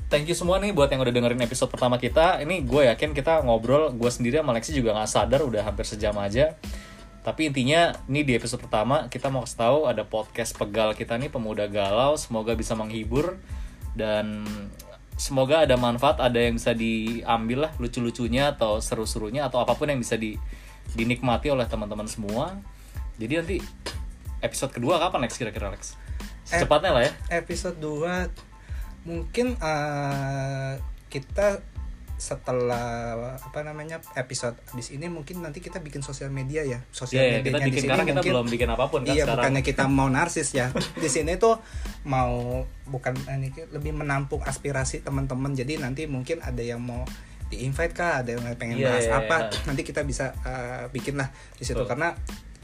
A: thank you semua nih buat yang udah dengerin episode pertama kita. Ini gue yakin kita ngobrol, gue sendiri sama Lexi juga nggak sadar udah hampir sejam aja. Tapi intinya ini di episode pertama kita mau kasih tahu ada podcast pegal kita nih pemuda galau. Semoga bisa menghibur dan semoga ada manfaat, ada yang bisa diambil lah lucu-lucunya atau seru-serunya atau apa pun yang bisa di, dinikmati oleh teman-teman semua. Jadi nanti episode kedua kapan Lex kira-kira Lex? Secepatnya lah ya.
B: episode 2 mungkin eh, kita setelah apa namanya episode abis ini mungkin nanti kita bikin sosial media ya sosial
A: Iya, ya, kita
B: medianya di
A: bikin
B: sini
A: karena kita
B: mungkin-
A: belum bikin apa pun kan
B: iya
A: sekarang.
B: bukannya kita mau narsis ya di sini tuh mau bukan ini lebih menampung aspirasi teman-teman jadi nanti mungkin ada yang mau di invite kah ada yang pengen
A: Iya,
B: bahas
A: iya,
B: apa
A: iya.
B: nanti kita bisa uh, bikin lah di situ
A: Betul.
B: karena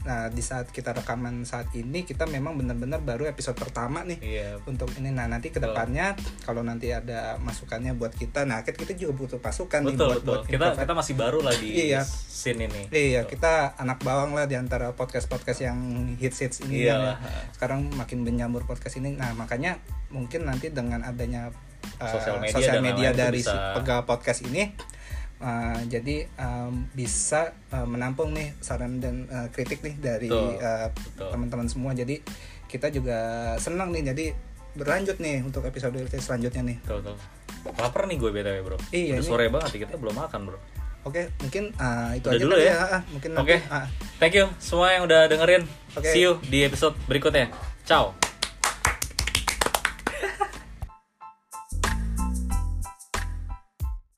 B: nah di saat kita rekaman saat ini kita memang benar-benar baru episode pertama nih
A: Iya.
B: untuk ini nah nanti ke depannya kalau nanti ada masukannya buat kita nah kita kita juga butuh pasukan nih
A: Betul
B: buat
A: betul.
B: buat
A: Kita
B: improv-
A: kita masih baru lah di
B: Iya.
A: scene ini.
B: Iya,
A: Betul.
B: kita anak bawang lah di antara podcast-podcast yang hits-hits ini kan
A: Iyalah.
B: ya. Sekarang makin menyambur podcast ini. Nah, makanya mungkin nanti dengan adanya uh,
A: Sosial media
B: sosial media dari si
A: bisa-
B: pegawai podcast ini uh, jadi um, bisa uh, menampung nih saran dan uh, kritik nih dari uh, teman-teman semua. Jadi kita juga senang nih jadi berlanjut nih untuk episode selanjutnya nih.
A: Betul, betul. Lapar nih gue BTW, Bro.
B: Iya,
A: Udah sore banget kita belum makan, Bro.
B: Oke, mungkin uh, itu
A: Udah
B: aja
A: dulu
B: kali
A: ya.
B: Ah, mungkin
A: Oke.
B: nanti, ah.
A: Thank you semua yang udah dengerin.
B: Oke.
A: See you di episode berikutnya. Ciao.